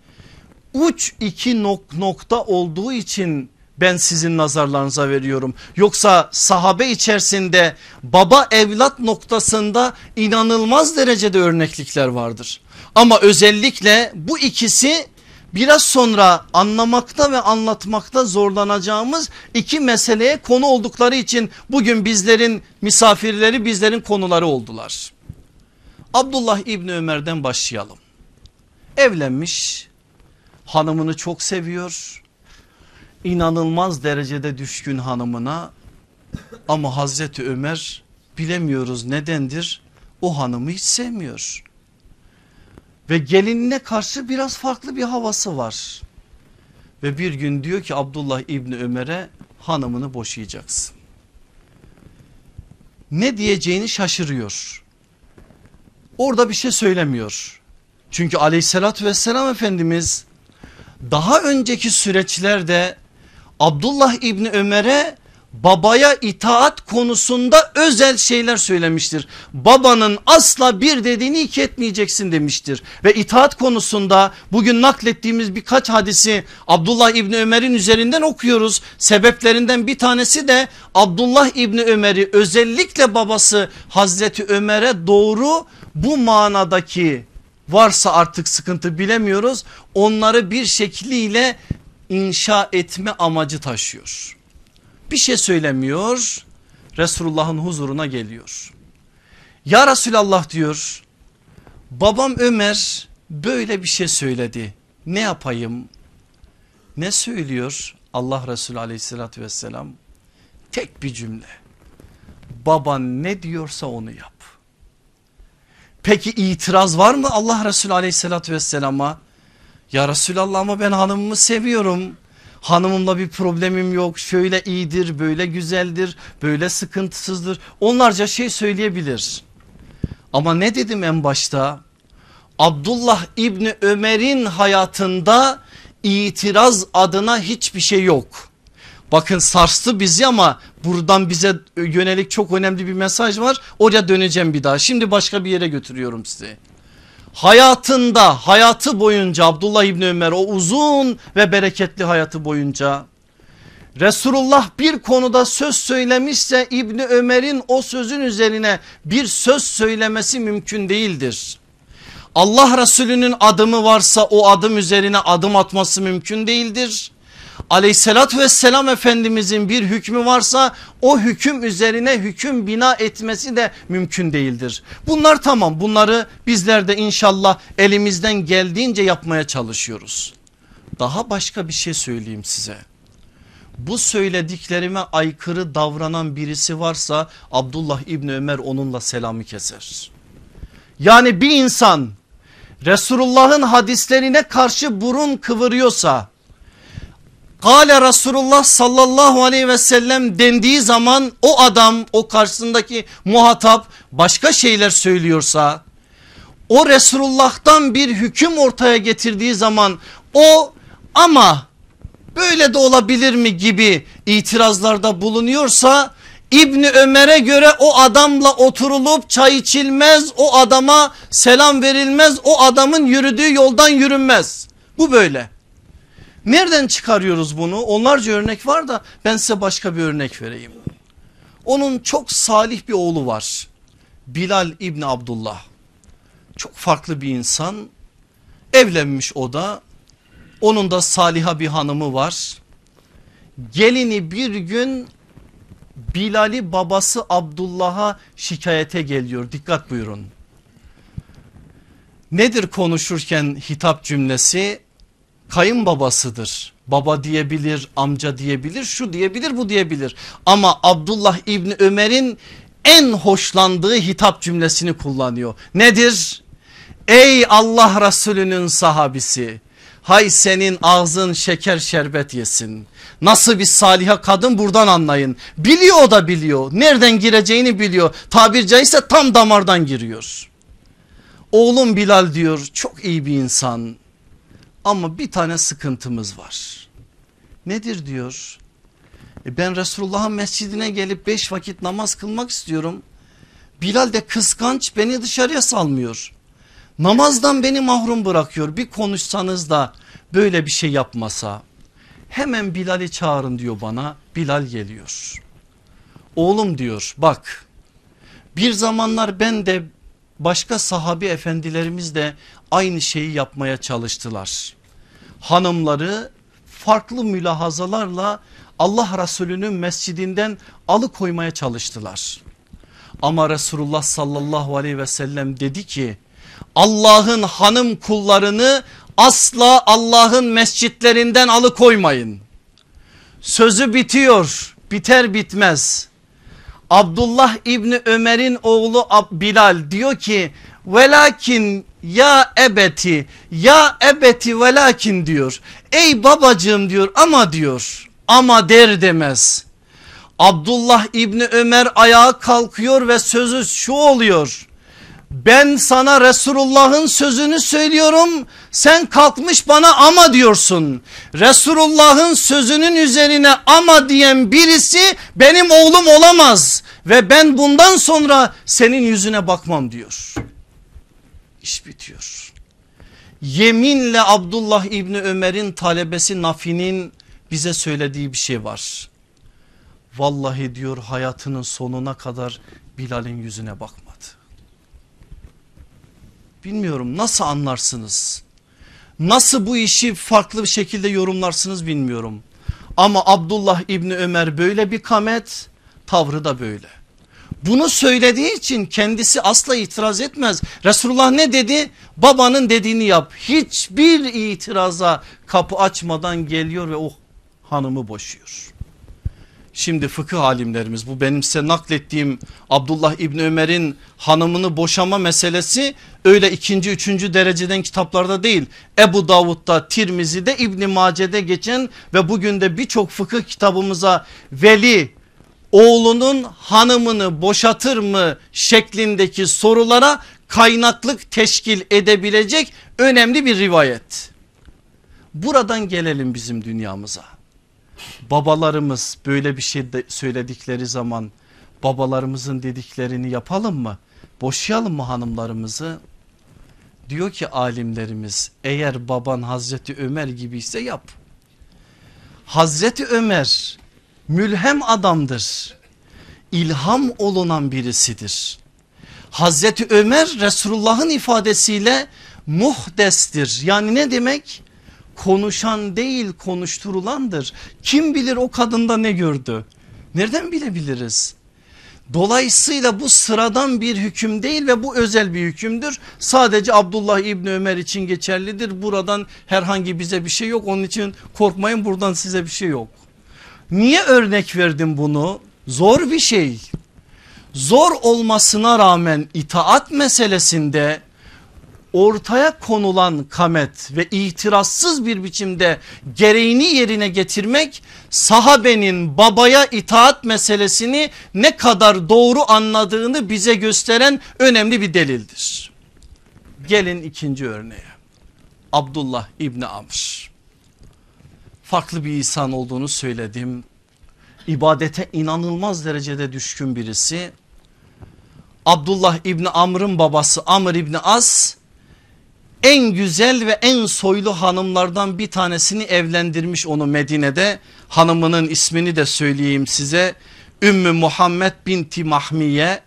uç iki nok nokta olduğu için ben sizin nazarlarınıza veriyorum. Yoksa sahabe içerisinde baba evlat noktasında inanılmaz derecede örneklikler vardır. Ama özellikle bu ikisi biraz sonra anlamakta ve anlatmakta zorlanacağımız iki meseleye konu oldukları için bugün bizlerin misafirleri bizlerin konuları oldular. Abdullah İbni Ömer'den başlayalım. Evlenmiş hanımını çok seviyor inanılmaz derecede düşkün hanımına ama Hazreti Ömer bilemiyoruz nedendir o hanımı hiç sevmiyor. Ve gelinine karşı biraz farklı bir havası var. Ve bir gün diyor ki Abdullah İbni Ömer'e hanımını boşayacaksın. Ne diyeceğini şaşırıyor. Orada bir şey söylemiyor. Çünkü aleyhissalatü vesselam Efendimiz daha önceki süreçlerde Abdullah İbni Ömer'e babaya itaat konusunda özel şeyler söylemiştir. Babanın asla bir dediğini iki etmeyeceksin demiştir. Ve itaat konusunda bugün naklettiğimiz birkaç hadisi Abdullah İbni Ömer'in üzerinden okuyoruz. Sebeplerinden bir tanesi de Abdullah İbni Ömer'i özellikle babası Hazreti Ömer'e doğru bu manadaki varsa artık sıkıntı bilemiyoruz. Onları bir şekliyle inşa etme amacı taşıyor. Bir şey söylemiyor Resulullah'ın huzuruna geliyor. Ya Resulallah diyor babam Ömer böyle bir şey söyledi ne yapayım? Ne söylüyor Allah Resulü aleyhissalatü vesselam? Tek bir cümle baban ne diyorsa onu yap. Peki itiraz var mı Allah Resulü aleyhissalatü vesselama? Ya Resulallah ama ben hanımımı seviyorum. Hanımımla bir problemim yok. Şöyle iyidir, böyle güzeldir, böyle sıkıntısızdır. Onlarca şey söyleyebilir. Ama ne dedim en başta? Abdullah İbni Ömer'in hayatında itiraz adına hiçbir şey yok. Bakın sarstı bizi ama buradan bize yönelik çok önemli bir mesaj var. Oraya döneceğim bir daha. Şimdi başka bir yere götürüyorum sizi hayatında hayatı boyunca Abdullah İbni Ömer o uzun ve bereketli hayatı boyunca Resulullah bir konuda söz söylemişse İbni Ömer'in o sözün üzerine bir söz söylemesi mümkün değildir. Allah Resulü'nün adımı varsa o adım üzerine adım atması mümkün değildir aleyhissalatü vesselam efendimizin bir hükmü varsa o hüküm üzerine hüküm bina etmesi de mümkün değildir. Bunlar tamam bunları bizler de inşallah elimizden geldiğince yapmaya çalışıyoruz. Daha başka bir şey söyleyeyim size. Bu söylediklerime aykırı davranan birisi varsa Abdullah İbni Ömer onunla selamı keser. Yani bir insan Resulullah'ın hadislerine karşı burun kıvırıyorsa Kale Resulullah sallallahu aleyhi ve sellem dendiği zaman o adam o karşısındaki muhatap başka şeyler söylüyorsa o Resulullah'tan bir hüküm ortaya getirdiği zaman o ama böyle de olabilir mi gibi itirazlarda bulunuyorsa İbni Ömer'e göre o adamla oturulup çay içilmez o adama selam verilmez o adamın yürüdüğü yoldan yürünmez bu böyle. Nereden çıkarıyoruz bunu onlarca örnek var da ben size başka bir örnek vereyim. Onun çok salih bir oğlu var Bilal İbni Abdullah çok farklı bir insan evlenmiş o da onun da saliha bir hanımı var. Gelini bir gün Bilal'i babası Abdullah'a şikayete geliyor. Dikkat buyurun. Nedir konuşurken hitap cümlesi? Kayınbabasıdır. Baba diyebilir, amca diyebilir, şu diyebilir, bu diyebilir. Ama Abdullah İbni Ömer'in en hoşlandığı hitap cümlesini kullanıyor. Nedir? Ey Allah Resulü'nün sahabisi Hay senin ağzın şeker şerbet yesin. Nasıl bir saliha kadın buradan anlayın. Biliyor o da biliyor. Nereden gireceğini biliyor. Tabir caizse tam damardan giriyor. Oğlum Bilal diyor çok iyi bir insan. Ama bir tane sıkıntımız var. Nedir diyor. E ben Resulullah'ın mescidine gelip beş vakit namaz kılmak istiyorum. Bilal de kıskanç beni dışarıya salmıyor. Namazdan beni mahrum bırakıyor. Bir konuşsanız da böyle bir şey yapmasa. Hemen Bilal'i çağırın diyor bana. Bilal geliyor. Oğlum diyor bak bir zamanlar ben de başka sahabi efendilerimiz de aynı şeyi yapmaya çalıştılar. Hanımları farklı mülahazalarla Allah Resulü'nün mescidinden alıkoymaya çalıştılar. Ama Resulullah sallallahu aleyhi ve sellem dedi ki Allah'ın hanım kullarını asla Allah'ın mescitlerinden alıkoymayın. Sözü bitiyor biter bitmez. Abdullah İbni Ömer'in oğlu Bilal diyor ki velakin ya ebeti ya ebeti velakin diyor. Ey babacığım diyor ama diyor ama der demez. Abdullah İbni Ömer ayağa kalkıyor ve sözü şu oluyor ben sana Resulullah'ın sözünü söylüyorum sen kalkmış bana ama diyorsun. Resulullah'ın sözünün üzerine ama diyen birisi benim oğlum olamaz ve ben bundan sonra senin yüzüne bakmam diyor. İş bitiyor. Yeminle Abdullah İbni Ömer'in talebesi Nafi'nin bize söylediği bir şey var. Vallahi diyor hayatının sonuna kadar Bilal'in yüzüne bakma. Bilmiyorum nasıl anlarsınız? Nasıl bu işi farklı bir şekilde yorumlarsınız bilmiyorum. Ama Abdullah İbni Ömer böyle bir kamet tavrı da böyle. Bunu söylediği için kendisi asla itiraz etmez. Resulullah ne dedi? Babanın dediğini yap. Hiçbir itiraza kapı açmadan geliyor ve o hanımı boşuyor. Şimdi fıkıh alimlerimiz bu benim size naklettiğim Abdullah İbni Ömer'in hanımını boşama meselesi öyle ikinci üçüncü dereceden kitaplarda değil. Ebu Davud'da Tirmizi'de İbni Mace'de geçen ve bugün de birçok fıkıh kitabımıza veli oğlunun hanımını boşatır mı şeklindeki sorulara kaynaklık teşkil edebilecek önemli bir rivayet. Buradan gelelim bizim dünyamıza babalarımız böyle bir şey söyledikleri zaman babalarımızın dediklerini yapalım mı? Boşayalım mı hanımlarımızı? Diyor ki alimlerimiz eğer baban Hazreti Ömer gibiyse yap. Hazreti Ömer mülhem adamdır. İlham olunan birisidir. Hazreti Ömer Resulullah'ın ifadesiyle muhdestir. Yani ne demek? konuşan değil konuşturulandır. Kim bilir o kadında ne gördü? Nereden bilebiliriz? Dolayısıyla bu sıradan bir hüküm değil ve bu özel bir hükümdür. Sadece Abdullah İbni Ömer için geçerlidir. Buradan herhangi bize bir şey yok. Onun için korkmayın buradan size bir şey yok. Niye örnek verdim bunu? Zor bir şey. zor olmasına rağmen itaat meselesinde ortaya konulan kamet ve itirazsız bir biçimde gereğini yerine getirmek sahabenin babaya itaat meselesini ne kadar doğru anladığını bize gösteren önemli bir delildir. Gelin ikinci örneğe. Abdullah İbni Amr. Farklı bir insan olduğunu söyledim. İbadete inanılmaz derecede düşkün birisi. Abdullah İbni Amr'ın babası Amr İbni As en güzel ve en soylu hanımlardan bir tanesini evlendirmiş onu Medine'de. Hanımının ismini de söyleyeyim size. Ümmü Muhammed binti Mahmiye.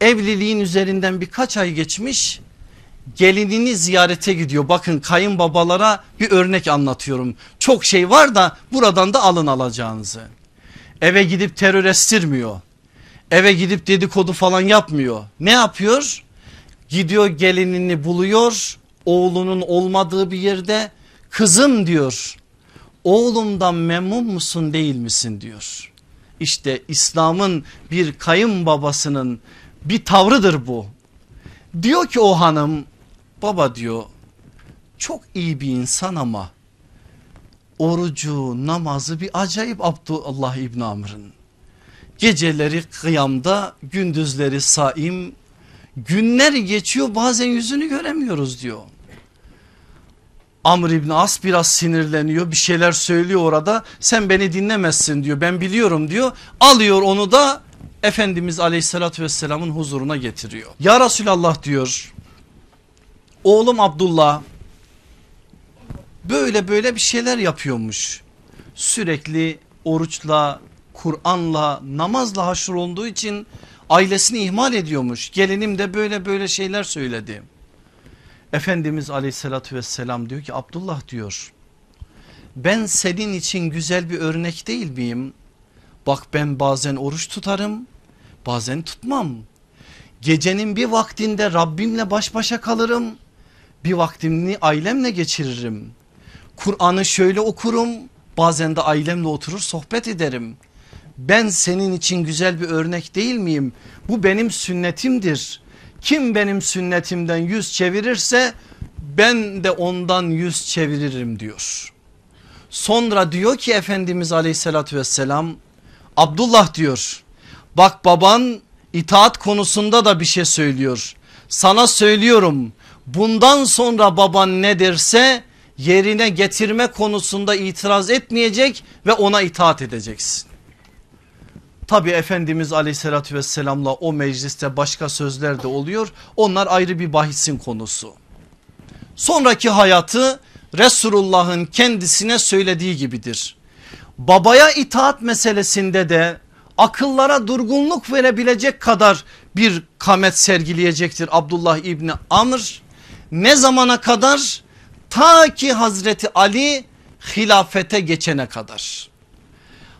Evliliğin üzerinden birkaç ay geçmiş gelinini ziyarete gidiyor. Bakın kayınbabalara bir örnek anlatıyorum. Çok şey var da buradan da alın alacağınızı. Eve gidip terör estirmiyor. Eve gidip dedikodu falan yapmıyor. Ne yapıyor? Gidiyor gelinini buluyor. Oğlunun olmadığı bir yerde kızım diyor. Oğlumdan memnun musun değil misin diyor. İşte İslam'ın bir kayınbabasının bir tavrıdır bu. Diyor ki o hanım baba diyor çok iyi bir insan ama orucu namazı bir acayip Abdullah İbni Amr'ın. Geceleri kıyamda gündüzleri saim günler geçiyor bazen yüzünü göremiyoruz diyor. Amr İbni As biraz sinirleniyor bir şeyler söylüyor orada sen beni dinlemezsin diyor ben biliyorum diyor alıyor onu da Efendimiz aleyhissalatü vesselamın huzuruna getiriyor. Ya Resulallah diyor oğlum Abdullah böyle böyle bir şeyler yapıyormuş. Sürekli oruçla, Kur'an'la, namazla haşır olduğu için ailesini ihmal ediyormuş. Gelinim de böyle böyle şeyler söyledi. Efendimiz aleyhissalatü vesselam diyor ki Abdullah diyor ben senin için güzel bir örnek değil miyim? Bak ben bazen oruç tutarım bazen tutmam. Gecenin bir vaktinde Rabbimle baş başa kalırım. Bir vaktimi ailemle geçiririm. Kur'an'ı şöyle okurum bazen de ailemle oturur sohbet ederim. Ben senin için güzel bir örnek değil miyim? Bu benim sünnetimdir. Kim benim sünnetimden yüz çevirirse ben de ondan yüz çeviririm diyor. Sonra diyor ki Efendimiz aleyhissalatü vesselam Abdullah diyor bak baban itaat konusunda da bir şey söylüyor. Sana söylüyorum bundan sonra baban ne derse yerine getirme konusunda itiraz etmeyecek ve ona itaat edeceksin. Tabi Efendimiz aleyhissalatü vesselamla o mecliste başka sözler de oluyor. Onlar ayrı bir bahisin konusu. Sonraki hayatı Resulullah'ın kendisine söylediği gibidir. Babaya itaat meselesinde de akıllara durgunluk verebilecek kadar bir kamet sergileyecektir Abdullah İbni Amr. Ne zamana kadar? Ta ki Hazreti Ali hilafete geçene kadar.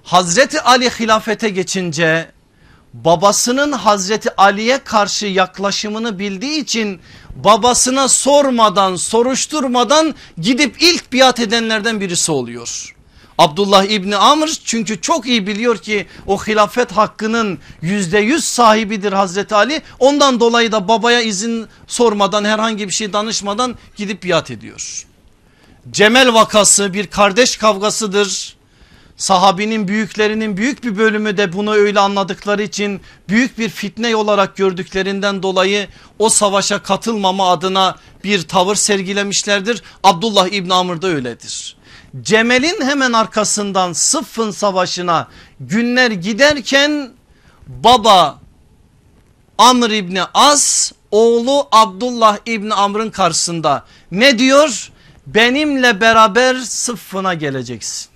Hazreti Ali hilafete geçince babasının Hazreti Ali'ye karşı yaklaşımını bildiği için babasına sormadan soruşturmadan gidip ilk biat edenlerden birisi oluyor. Abdullah İbni Amr çünkü çok iyi biliyor ki o hilafet hakkının yüzde yüz sahibidir Hazreti Ali. Ondan dolayı da babaya izin sormadan herhangi bir şey danışmadan gidip biat ediyor. Cemel vakası bir kardeş kavgasıdır. Sahabinin büyüklerinin büyük bir bölümü de bunu öyle anladıkları için büyük bir fitne olarak gördüklerinden dolayı o savaşa katılmama adına bir tavır sergilemişlerdir. Abdullah İbn Amr da öyledir. Cemel'in hemen arkasından Sıffın savaşına günler giderken baba Amr İbni As oğlu Abdullah İbni Amr'ın karşısında ne diyor? Benimle beraber Sıffın'a geleceksin.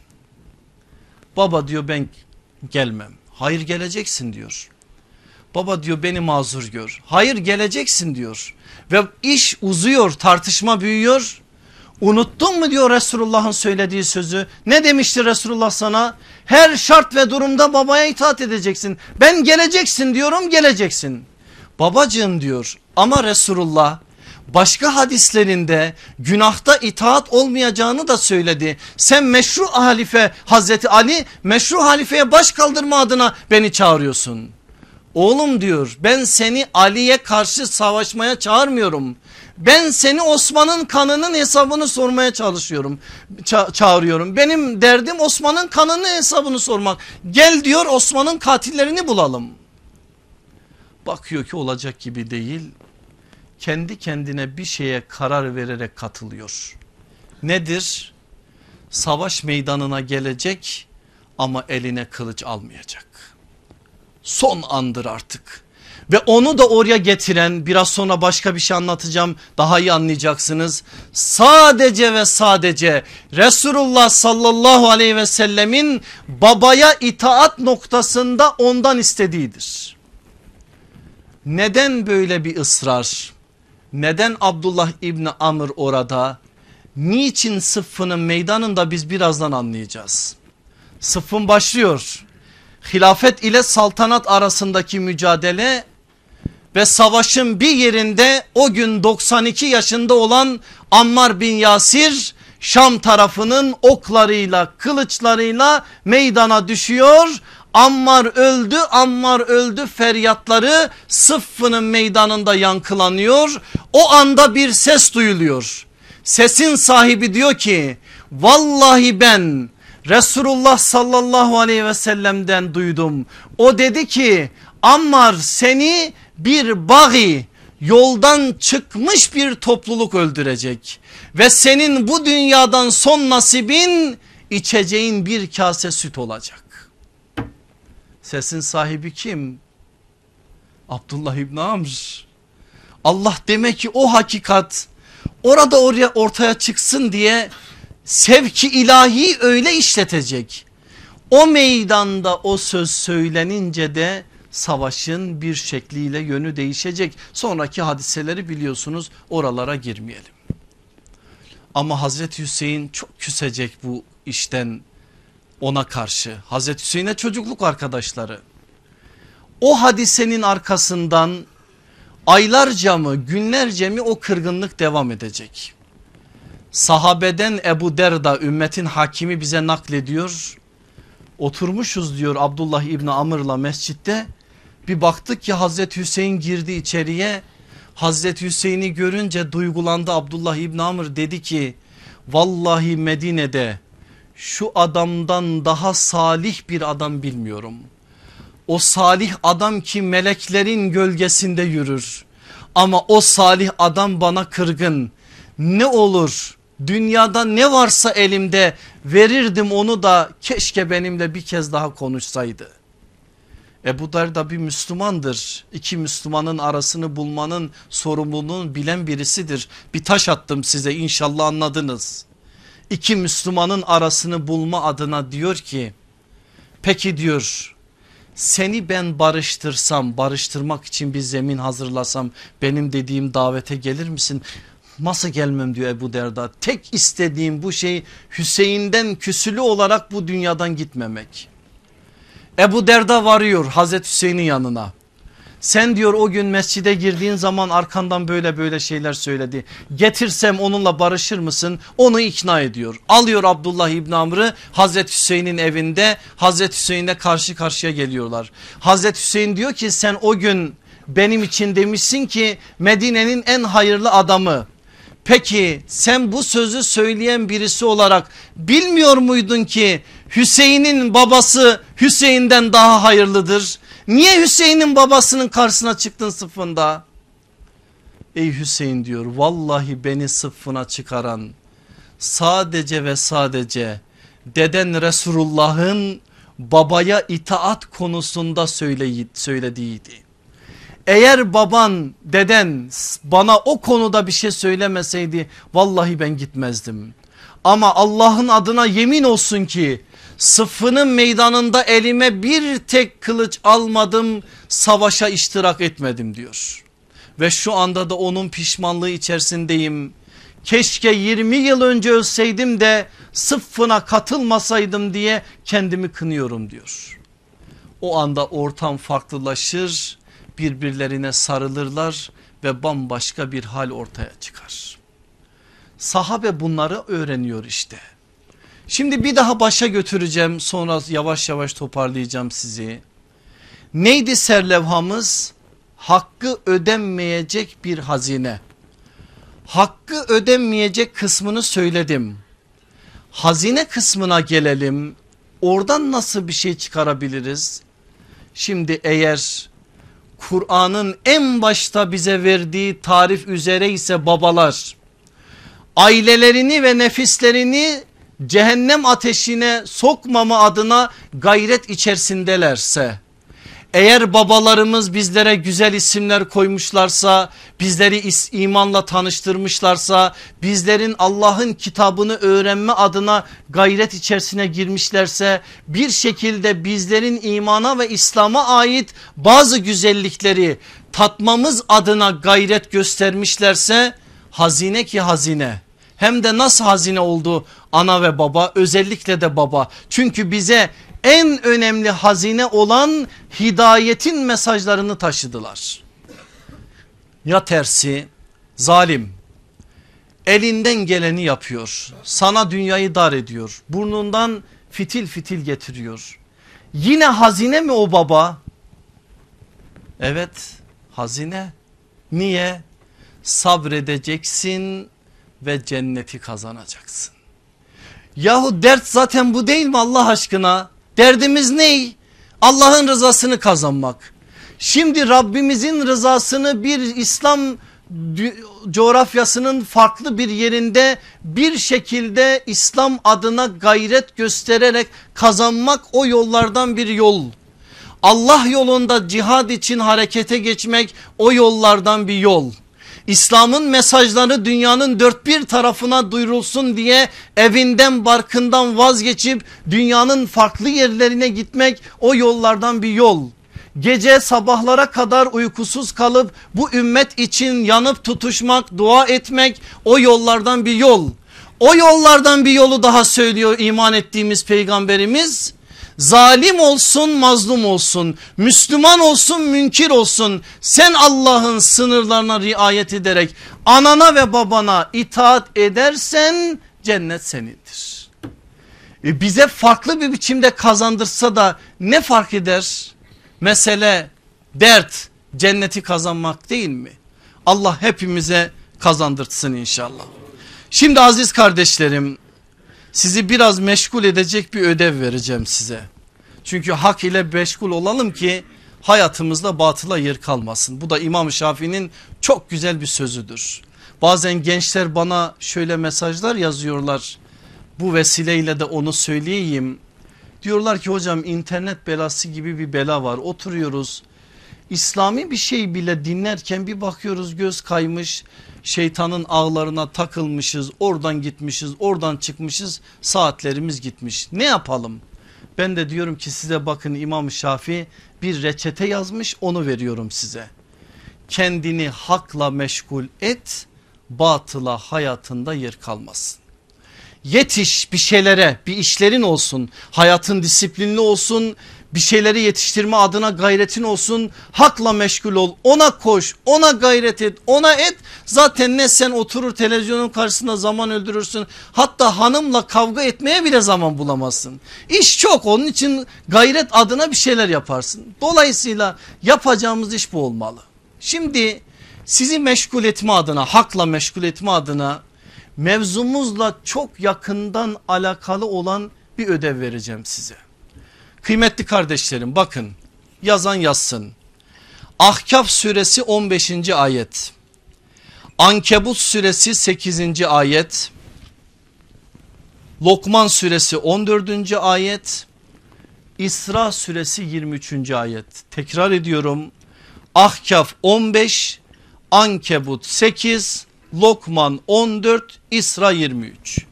Baba diyor ben gelmem. Hayır geleceksin diyor. Baba diyor beni mazur gör. Hayır geleceksin diyor. Ve iş uzuyor tartışma büyüyor. Unuttun mu diyor Resulullah'ın söylediği sözü. Ne demişti Resulullah sana? Her şart ve durumda babaya itaat edeceksin. Ben geleceksin diyorum geleceksin. Babacığım diyor ama Resulullah başka hadislerinde günahta itaat olmayacağını da söyledi. Sen meşru halife Hazreti Ali meşru halifeye baş kaldırma adına beni çağırıyorsun. Oğlum diyor ben seni Ali'ye karşı savaşmaya çağırmıyorum. Ben seni Osman'ın kanının hesabını sormaya çalışıyorum. Ça çağırıyorum. Benim derdim Osman'ın kanının hesabını sormak. Gel diyor Osman'ın katillerini bulalım. Bakıyor ki olacak gibi değil. Kendi kendine bir şeye karar vererek katılıyor. Nedir? Savaş meydanına gelecek ama eline kılıç almayacak. Son andır artık. Ve onu da oraya getiren biraz sonra başka bir şey anlatacağım daha iyi anlayacaksınız. Sadece ve sadece Resulullah sallallahu aleyhi ve sellemin babaya itaat noktasında ondan istediğidir. Neden böyle bir ısrar? Neden Abdullah İbni Amr orada? Niçin sıffının meydanında biz birazdan anlayacağız. Sıffın başlıyor. Hilafet ile saltanat arasındaki mücadele ve savaşın bir yerinde o gün 92 yaşında olan Ammar bin Yasir Şam tarafının oklarıyla kılıçlarıyla meydana düşüyor. Ammar öldü Ammar öldü feryatları sıffının meydanında yankılanıyor. O anda bir ses duyuluyor. Sesin sahibi diyor ki vallahi ben Resulullah sallallahu aleyhi ve sellem'den duydum. O dedi ki Ammar seni bir bagi yoldan çıkmış bir topluluk öldürecek. Ve senin bu dünyadan son nasibin içeceğin bir kase süt olacak. Sesin sahibi kim? Abdullah İbni Amr. Allah demek ki o hakikat orada oraya ortaya çıksın diye sevki ilahi öyle işletecek. O meydanda o söz söylenince de savaşın bir şekliyle yönü değişecek. Sonraki hadiseleri biliyorsunuz oralara girmeyelim. Ama Hazreti Hüseyin çok küsecek bu işten ona karşı. Hazreti Hüseyin'e çocukluk arkadaşları. O hadisenin arkasından aylarca mı günlerce mi o kırgınlık devam edecek. Sahabeden Ebu Derda ümmetin hakimi bize naklediyor. Oturmuşuz diyor Abdullah İbni Amr'la mescitte bir baktık ki Hazreti Hüseyin girdi içeriye. Hazreti Hüseyin'i görünce duygulandı Abdullah İbni Amr dedi ki vallahi Medine'de şu adamdan daha salih bir adam bilmiyorum. O salih adam ki meleklerin gölgesinde yürür. Ama o salih adam bana kırgın. Ne olur dünyada ne varsa elimde verirdim onu da keşke benimle bir kez daha konuşsaydı. Ebu Derda bir Müslümandır. İki Müslümanın arasını bulmanın sorumluluğunu bilen birisidir. Bir taş attım size inşallah anladınız. İki Müslümanın arasını bulma adına diyor ki peki diyor seni ben barıştırsam barıştırmak için bir zemin hazırlasam benim dediğim davete gelir misin? Nasıl gelmem diyor Ebu Derda tek istediğim bu şey Hüseyin'den küsülü olarak bu dünyadan gitmemek. Ebu Derda varıyor Hazreti Hüseyin'in yanına. Sen diyor o gün mescide girdiğin zaman arkandan böyle böyle şeyler söyledi. Getirsem onunla barışır mısın? Onu ikna ediyor. Alıyor Abdullah İbn Amr'ı Hazreti Hüseyin'in evinde Hazreti Hüseyin'le karşı karşıya geliyorlar. Hazreti Hüseyin diyor ki sen o gün benim için demişsin ki Medine'nin en hayırlı adamı. Peki sen bu sözü söyleyen birisi olarak bilmiyor muydun ki Hüseyin'in babası Hüseyin'den daha hayırlıdır. Niye Hüseyin'in babasının karşısına çıktın sıfında? Ey Hüseyin diyor vallahi beni sıffına çıkaran sadece ve sadece deden Resulullah'ın babaya itaat konusunda söylediğiydi. Eğer baban deden bana o konuda bir şey söylemeseydi vallahi ben gitmezdim. Ama Allah'ın adına yemin olsun ki sıfının meydanında elime bir tek kılıç almadım savaşa iştirak etmedim diyor. Ve şu anda da onun pişmanlığı içerisindeyim. Keşke 20 yıl önce ölseydim de sıffına katılmasaydım diye kendimi kınıyorum diyor. O anda ortam farklılaşır birbirlerine sarılırlar ve bambaşka bir hal ortaya çıkar. Sahabe bunları öğreniyor işte. Şimdi bir daha başa götüreceğim sonra yavaş yavaş toparlayacağım sizi. Neydi serlevhamız? Hakkı ödenmeyecek bir hazine. Hakkı ödenmeyecek kısmını söyledim. Hazine kısmına gelelim. Oradan nasıl bir şey çıkarabiliriz? Şimdi eğer Kur'an'ın en başta bize verdiği tarif üzere ise babalar. Ailelerini ve nefislerini cehennem ateşine sokmama adına gayret içerisindelerse eğer babalarımız bizlere güzel isimler koymuşlarsa, bizleri imanla tanıştırmışlarsa, bizlerin Allah'ın kitabını öğrenme adına gayret içerisine girmişlerse, bir şekilde bizlerin imana ve İslam'a ait bazı güzellikleri tatmamız adına gayret göstermişlerse, hazine ki hazine hem de nasıl hazine oldu ana ve baba özellikle de baba. Çünkü bize en önemli hazine olan hidayetin mesajlarını taşıdılar. Ya tersi zalim elinden geleni yapıyor. Sana dünyayı dar ediyor. Burnundan fitil fitil getiriyor. Yine hazine mi o baba? Evet hazine. Niye? Sabredeceksin ve cenneti kazanacaksın. Yahu dert zaten bu değil mi Allah aşkına? Derdimiz ne? Allah'ın rızasını kazanmak. Şimdi Rabbimizin rızasını bir İslam coğrafyasının farklı bir yerinde bir şekilde İslam adına gayret göstererek kazanmak o yollardan bir yol. Allah yolunda cihad için harekete geçmek o yollardan bir yol. İslam'ın mesajları dünyanın dört bir tarafına duyurulsun diye evinden barkından vazgeçip dünyanın farklı yerlerine gitmek o yollardan bir yol. Gece sabahlara kadar uykusuz kalıp bu ümmet için yanıp tutuşmak, dua etmek o yollardan bir yol. O yollardan bir yolu daha söylüyor iman ettiğimiz peygamberimiz. Zalim olsun mazlum olsun Müslüman olsun münkir olsun sen Allah'ın sınırlarına riayet ederek anana ve babana itaat edersen cennet senindir. E bize farklı bir biçimde kazandırsa da ne fark eder? Mesele dert cenneti kazanmak değil mi? Allah hepimize kazandırtsın inşallah. Şimdi aziz kardeşlerim sizi biraz meşgul edecek bir ödev vereceğim size. Çünkü hak ile meşgul olalım ki hayatımızda batıla yer kalmasın. Bu da İmam Şafii'nin çok güzel bir sözüdür. Bazen gençler bana şöyle mesajlar yazıyorlar. Bu vesileyle de onu söyleyeyim. Diyorlar ki hocam internet belası gibi bir bela var. Oturuyoruz. İslami bir şey bile dinlerken bir bakıyoruz göz kaymış şeytanın ağlarına takılmışız oradan gitmişiz oradan çıkmışız saatlerimiz gitmiş ne yapalım ben de diyorum ki size bakın İmam Şafi bir reçete yazmış onu veriyorum size. Kendini hakla meşgul et batıla hayatında yer kalmasın. Yetiş bir şeylere bir işlerin olsun. Hayatın disiplinli olsun bir şeyleri yetiştirme adına gayretin olsun. Hakla meşgul ol. Ona koş ona gayret et ona et. Zaten ne sen oturur televizyonun karşısında zaman öldürürsün. Hatta hanımla kavga etmeye bile zaman bulamazsın. İş çok onun için gayret adına bir şeyler yaparsın. Dolayısıyla yapacağımız iş bu olmalı. Şimdi sizi meşgul etme adına hakla meşgul etme adına mevzumuzla çok yakından alakalı olan bir ödev vereceğim size. Kıymetli kardeşlerim bakın yazan yazsın. Ahkaf suresi 15. ayet. Ankebut suresi 8. ayet. Lokman suresi 14. ayet. İsra suresi 23. ayet. Tekrar ediyorum. Ahkaf 15, Ankebut 8, Lokman 14, İsra 23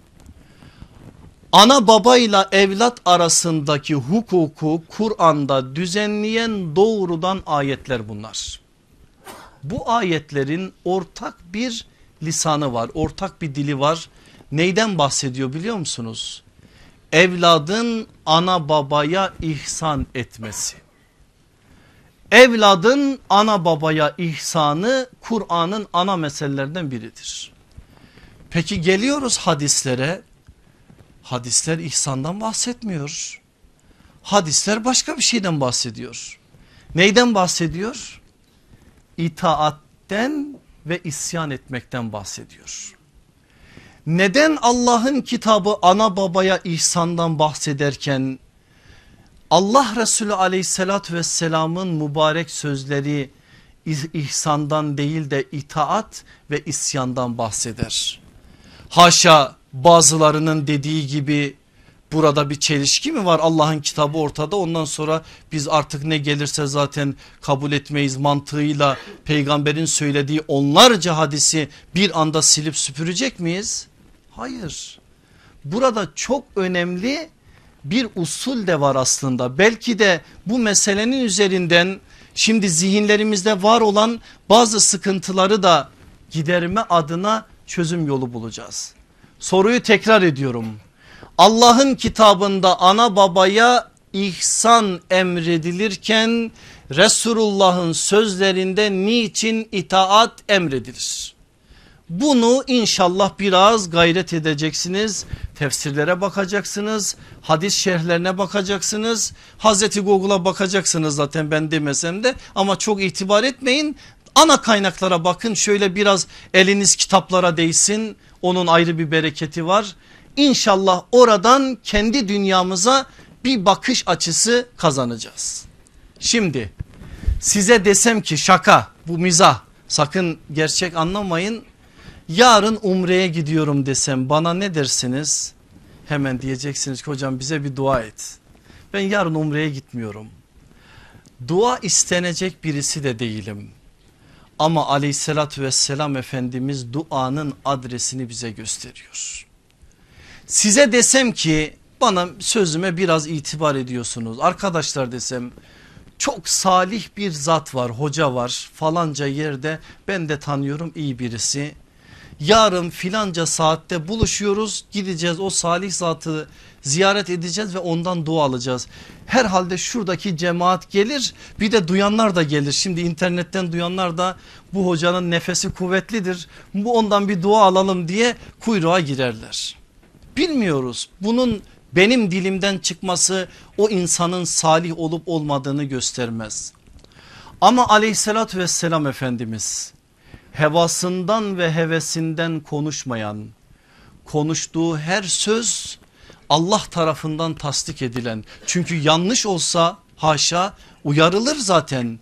ana babayla evlat arasındaki hukuku Kur'an'da düzenleyen doğrudan ayetler bunlar. Bu ayetlerin ortak bir lisanı var ortak bir dili var. Neyden bahsediyor biliyor musunuz? Evladın ana babaya ihsan etmesi. Evladın ana babaya ihsanı Kur'an'ın ana meselelerinden biridir. Peki geliyoruz hadislere Hadisler ihsandan bahsetmiyor. Hadisler başka bir şeyden bahsediyor. Neyden bahsediyor? İtaatten ve isyan etmekten bahsediyor. Neden Allah'ın kitabı ana babaya ihsandan bahsederken Allah Resulü aleyhissalatü vesselamın mübarek sözleri ihsandan değil de itaat ve isyandan bahseder. Haşa bazılarının dediği gibi burada bir çelişki mi var Allah'ın kitabı ortada ondan sonra biz artık ne gelirse zaten kabul etmeyiz mantığıyla peygamberin söylediği onlarca hadisi bir anda silip süpürecek miyiz? Hayır burada çok önemli bir usul de var aslında belki de bu meselenin üzerinden şimdi zihinlerimizde var olan bazı sıkıntıları da giderme adına çözüm yolu bulacağız. Soruyu tekrar ediyorum. Allah'ın kitabında ana babaya ihsan emredilirken Resulullah'ın sözlerinde niçin itaat emredilir? Bunu inşallah biraz gayret edeceksiniz. Tefsirlere bakacaksınız. Hadis şerhlerine bakacaksınız. Hazreti Google'a bakacaksınız zaten ben demesem de ama çok itibar etmeyin. Ana kaynaklara bakın şöyle biraz eliniz kitaplara değsin. Onun ayrı bir bereketi var. İnşallah oradan kendi dünyamıza bir bakış açısı kazanacağız. Şimdi size desem ki şaka bu mizah sakın gerçek anlamayın yarın umreye gidiyorum desem bana ne dersiniz? Hemen diyeceksiniz ki hocam bize bir dua et. Ben yarın umreye gitmiyorum. Dua istenecek birisi de değilim. Ama aleyhissalatü vesselam Efendimiz duanın adresini bize gösteriyor. Size desem ki bana sözüme biraz itibar ediyorsunuz. Arkadaşlar desem çok salih bir zat var hoca var falanca yerde ben de tanıyorum iyi birisi yarın filanca saatte buluşuyoruz gideceğiz o salih zatı ziyaret edeceğiz ve ondan dua alacağız. Herhalde şuradaki cemaat gelir bir de duyanlar da gelir. Şimdi internetten duyanlar da bu hocanın nefesi kuvvetlidir. Bu ondan bir dua alalım diye kuyruğa girerler. Bilmiyoruz bunun benim dilimden çıkması o insanın salih olup olmadığını göstermez. Ama aleyhissalatü vesselam Efendimiz hevasından ve hevesinden konuşmayan konuştuğu her söz Allah tarafından tasdik edilen çünkü yanlış olsa haşa uyarılır zaten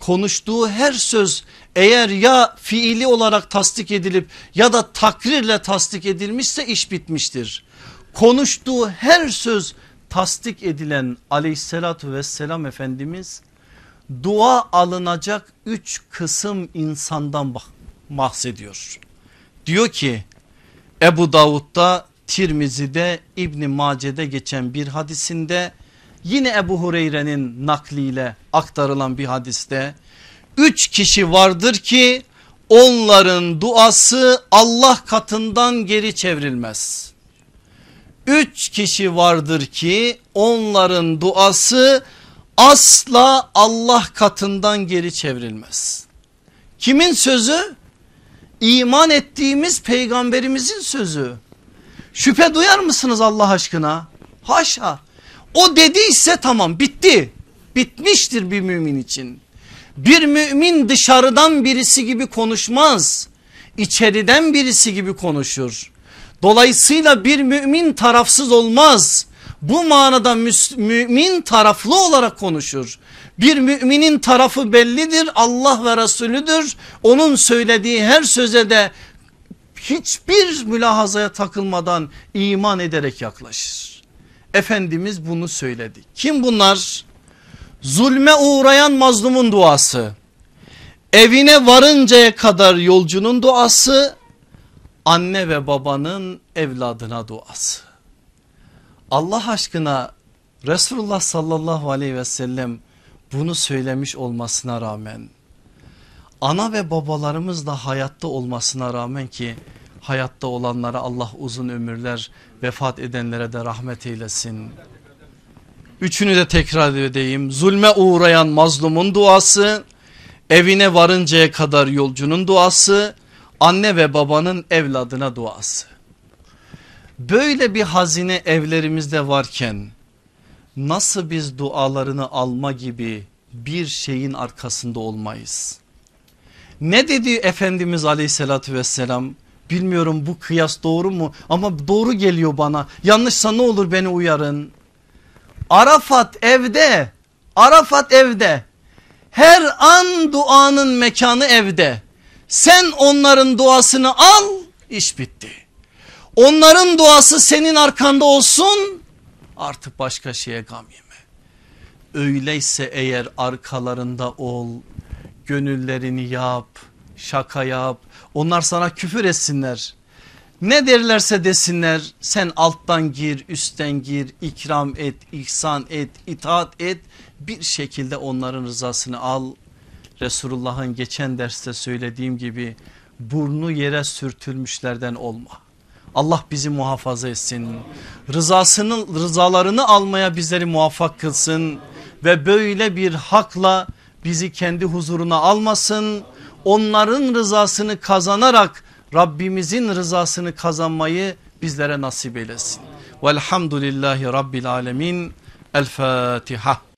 konuştuğu her söz eğer ya fiili olarak tasdik edilip ya da takrirle tasdik edilmişse iş bitmiştir. Konuştuğu her söz tasdik edilen aleyhissalatü vesselam Efendimiz dua alınacak üç kısım insandan bahsediyor. Diyor ki Ebu Davud'da Tirmizi'de İbni Mace'de geçen bir hadisinde yine Ebu Hureyre'nin nakliyle aktarılan bir hadiste üç kişi vardır ki onların duası Allah katından geri çevrilmez. Üç kişi vardır ki onların duası asla Allah katından geri çevrilmez. Kimin sözü? İman ettiğimiz peygamberimizin sözü. Şüphe duyar mısınız Allah aşkına? Haşa. O dediyse tamam bitti. Bitmiştir bir mümin için. Bir mümin dışarıdan birisi gibi konuşmaz. İçeriden birisi gibi konuşur. Dolayısıyla bir mümin tarafsız olmaz. Bu manada mümin taraflı olarak konuşur. Bir müminin tarafı bellidir Allah ve Resulüdür. Onun söylediği her söze de hiçbir mülahazaya takılmadan iman ederek yaklaşır. Efendimiz bunu söyledi. Kim bunlar? Zulme uğrayan mazlumun duası. Evine varıncaya kadar yolcunun duası. Anne ve babanın evladına duası. Allah aşkına Resulullah sallallahu aleyhi ve sellem bunu söylemiş olmasına rağmen ana ve babalarımız da hayatta olmasına rağmen ki hayatta olanlara Allah uzun ömürler vefat edenlere de rahmet eylesin. Üçünü de tekrar edeyim zulme uğrayan mazlumun duası evine varıncaya kadar yolcunun duası anne ve babanın evladına duası. Böyle bir hazine evlerimizde varken nasıl biz dualarını alma gibi bir şeyin arkasında olmayız. Ne dedi Efendimiz aleyhissalatü vesselam? Bilmiyorum bu kıyas doğru mu ama doğru geliyor bana. Yanlışsa ne olur beni uyarın. Arafat evde, Arafat evde. Her an duanın mekanı evde. Sen onların duasını al, iş bitti. Onların duası senin arkanda olsun, artık başka şeye gam yeme. Öyleyse eğer arkalarında ol, gönüllerini yap, şaka yap. Onlar sana küfür etsinler. Ne derlerse desinler sen alttan gir üstten gir ikram et ihsan et itaat et bir şekilde onların rızasını al. Resulullah'ın geçen derste söylediğim gibi burnu yere sürtülmüşlerden olma. Allah bizi muhafaza etsin. Rızasını rızalarını almaya bizleri muvaffak kılsın ve böyle bir hakla bizi kendi huzuruna almasın. Onların rızasını kazanarak Rabbimizin rızasını kazanmayı bizlere nasip eylesin. Velhamdülillahi Rabbil Alemin. El Fatiha.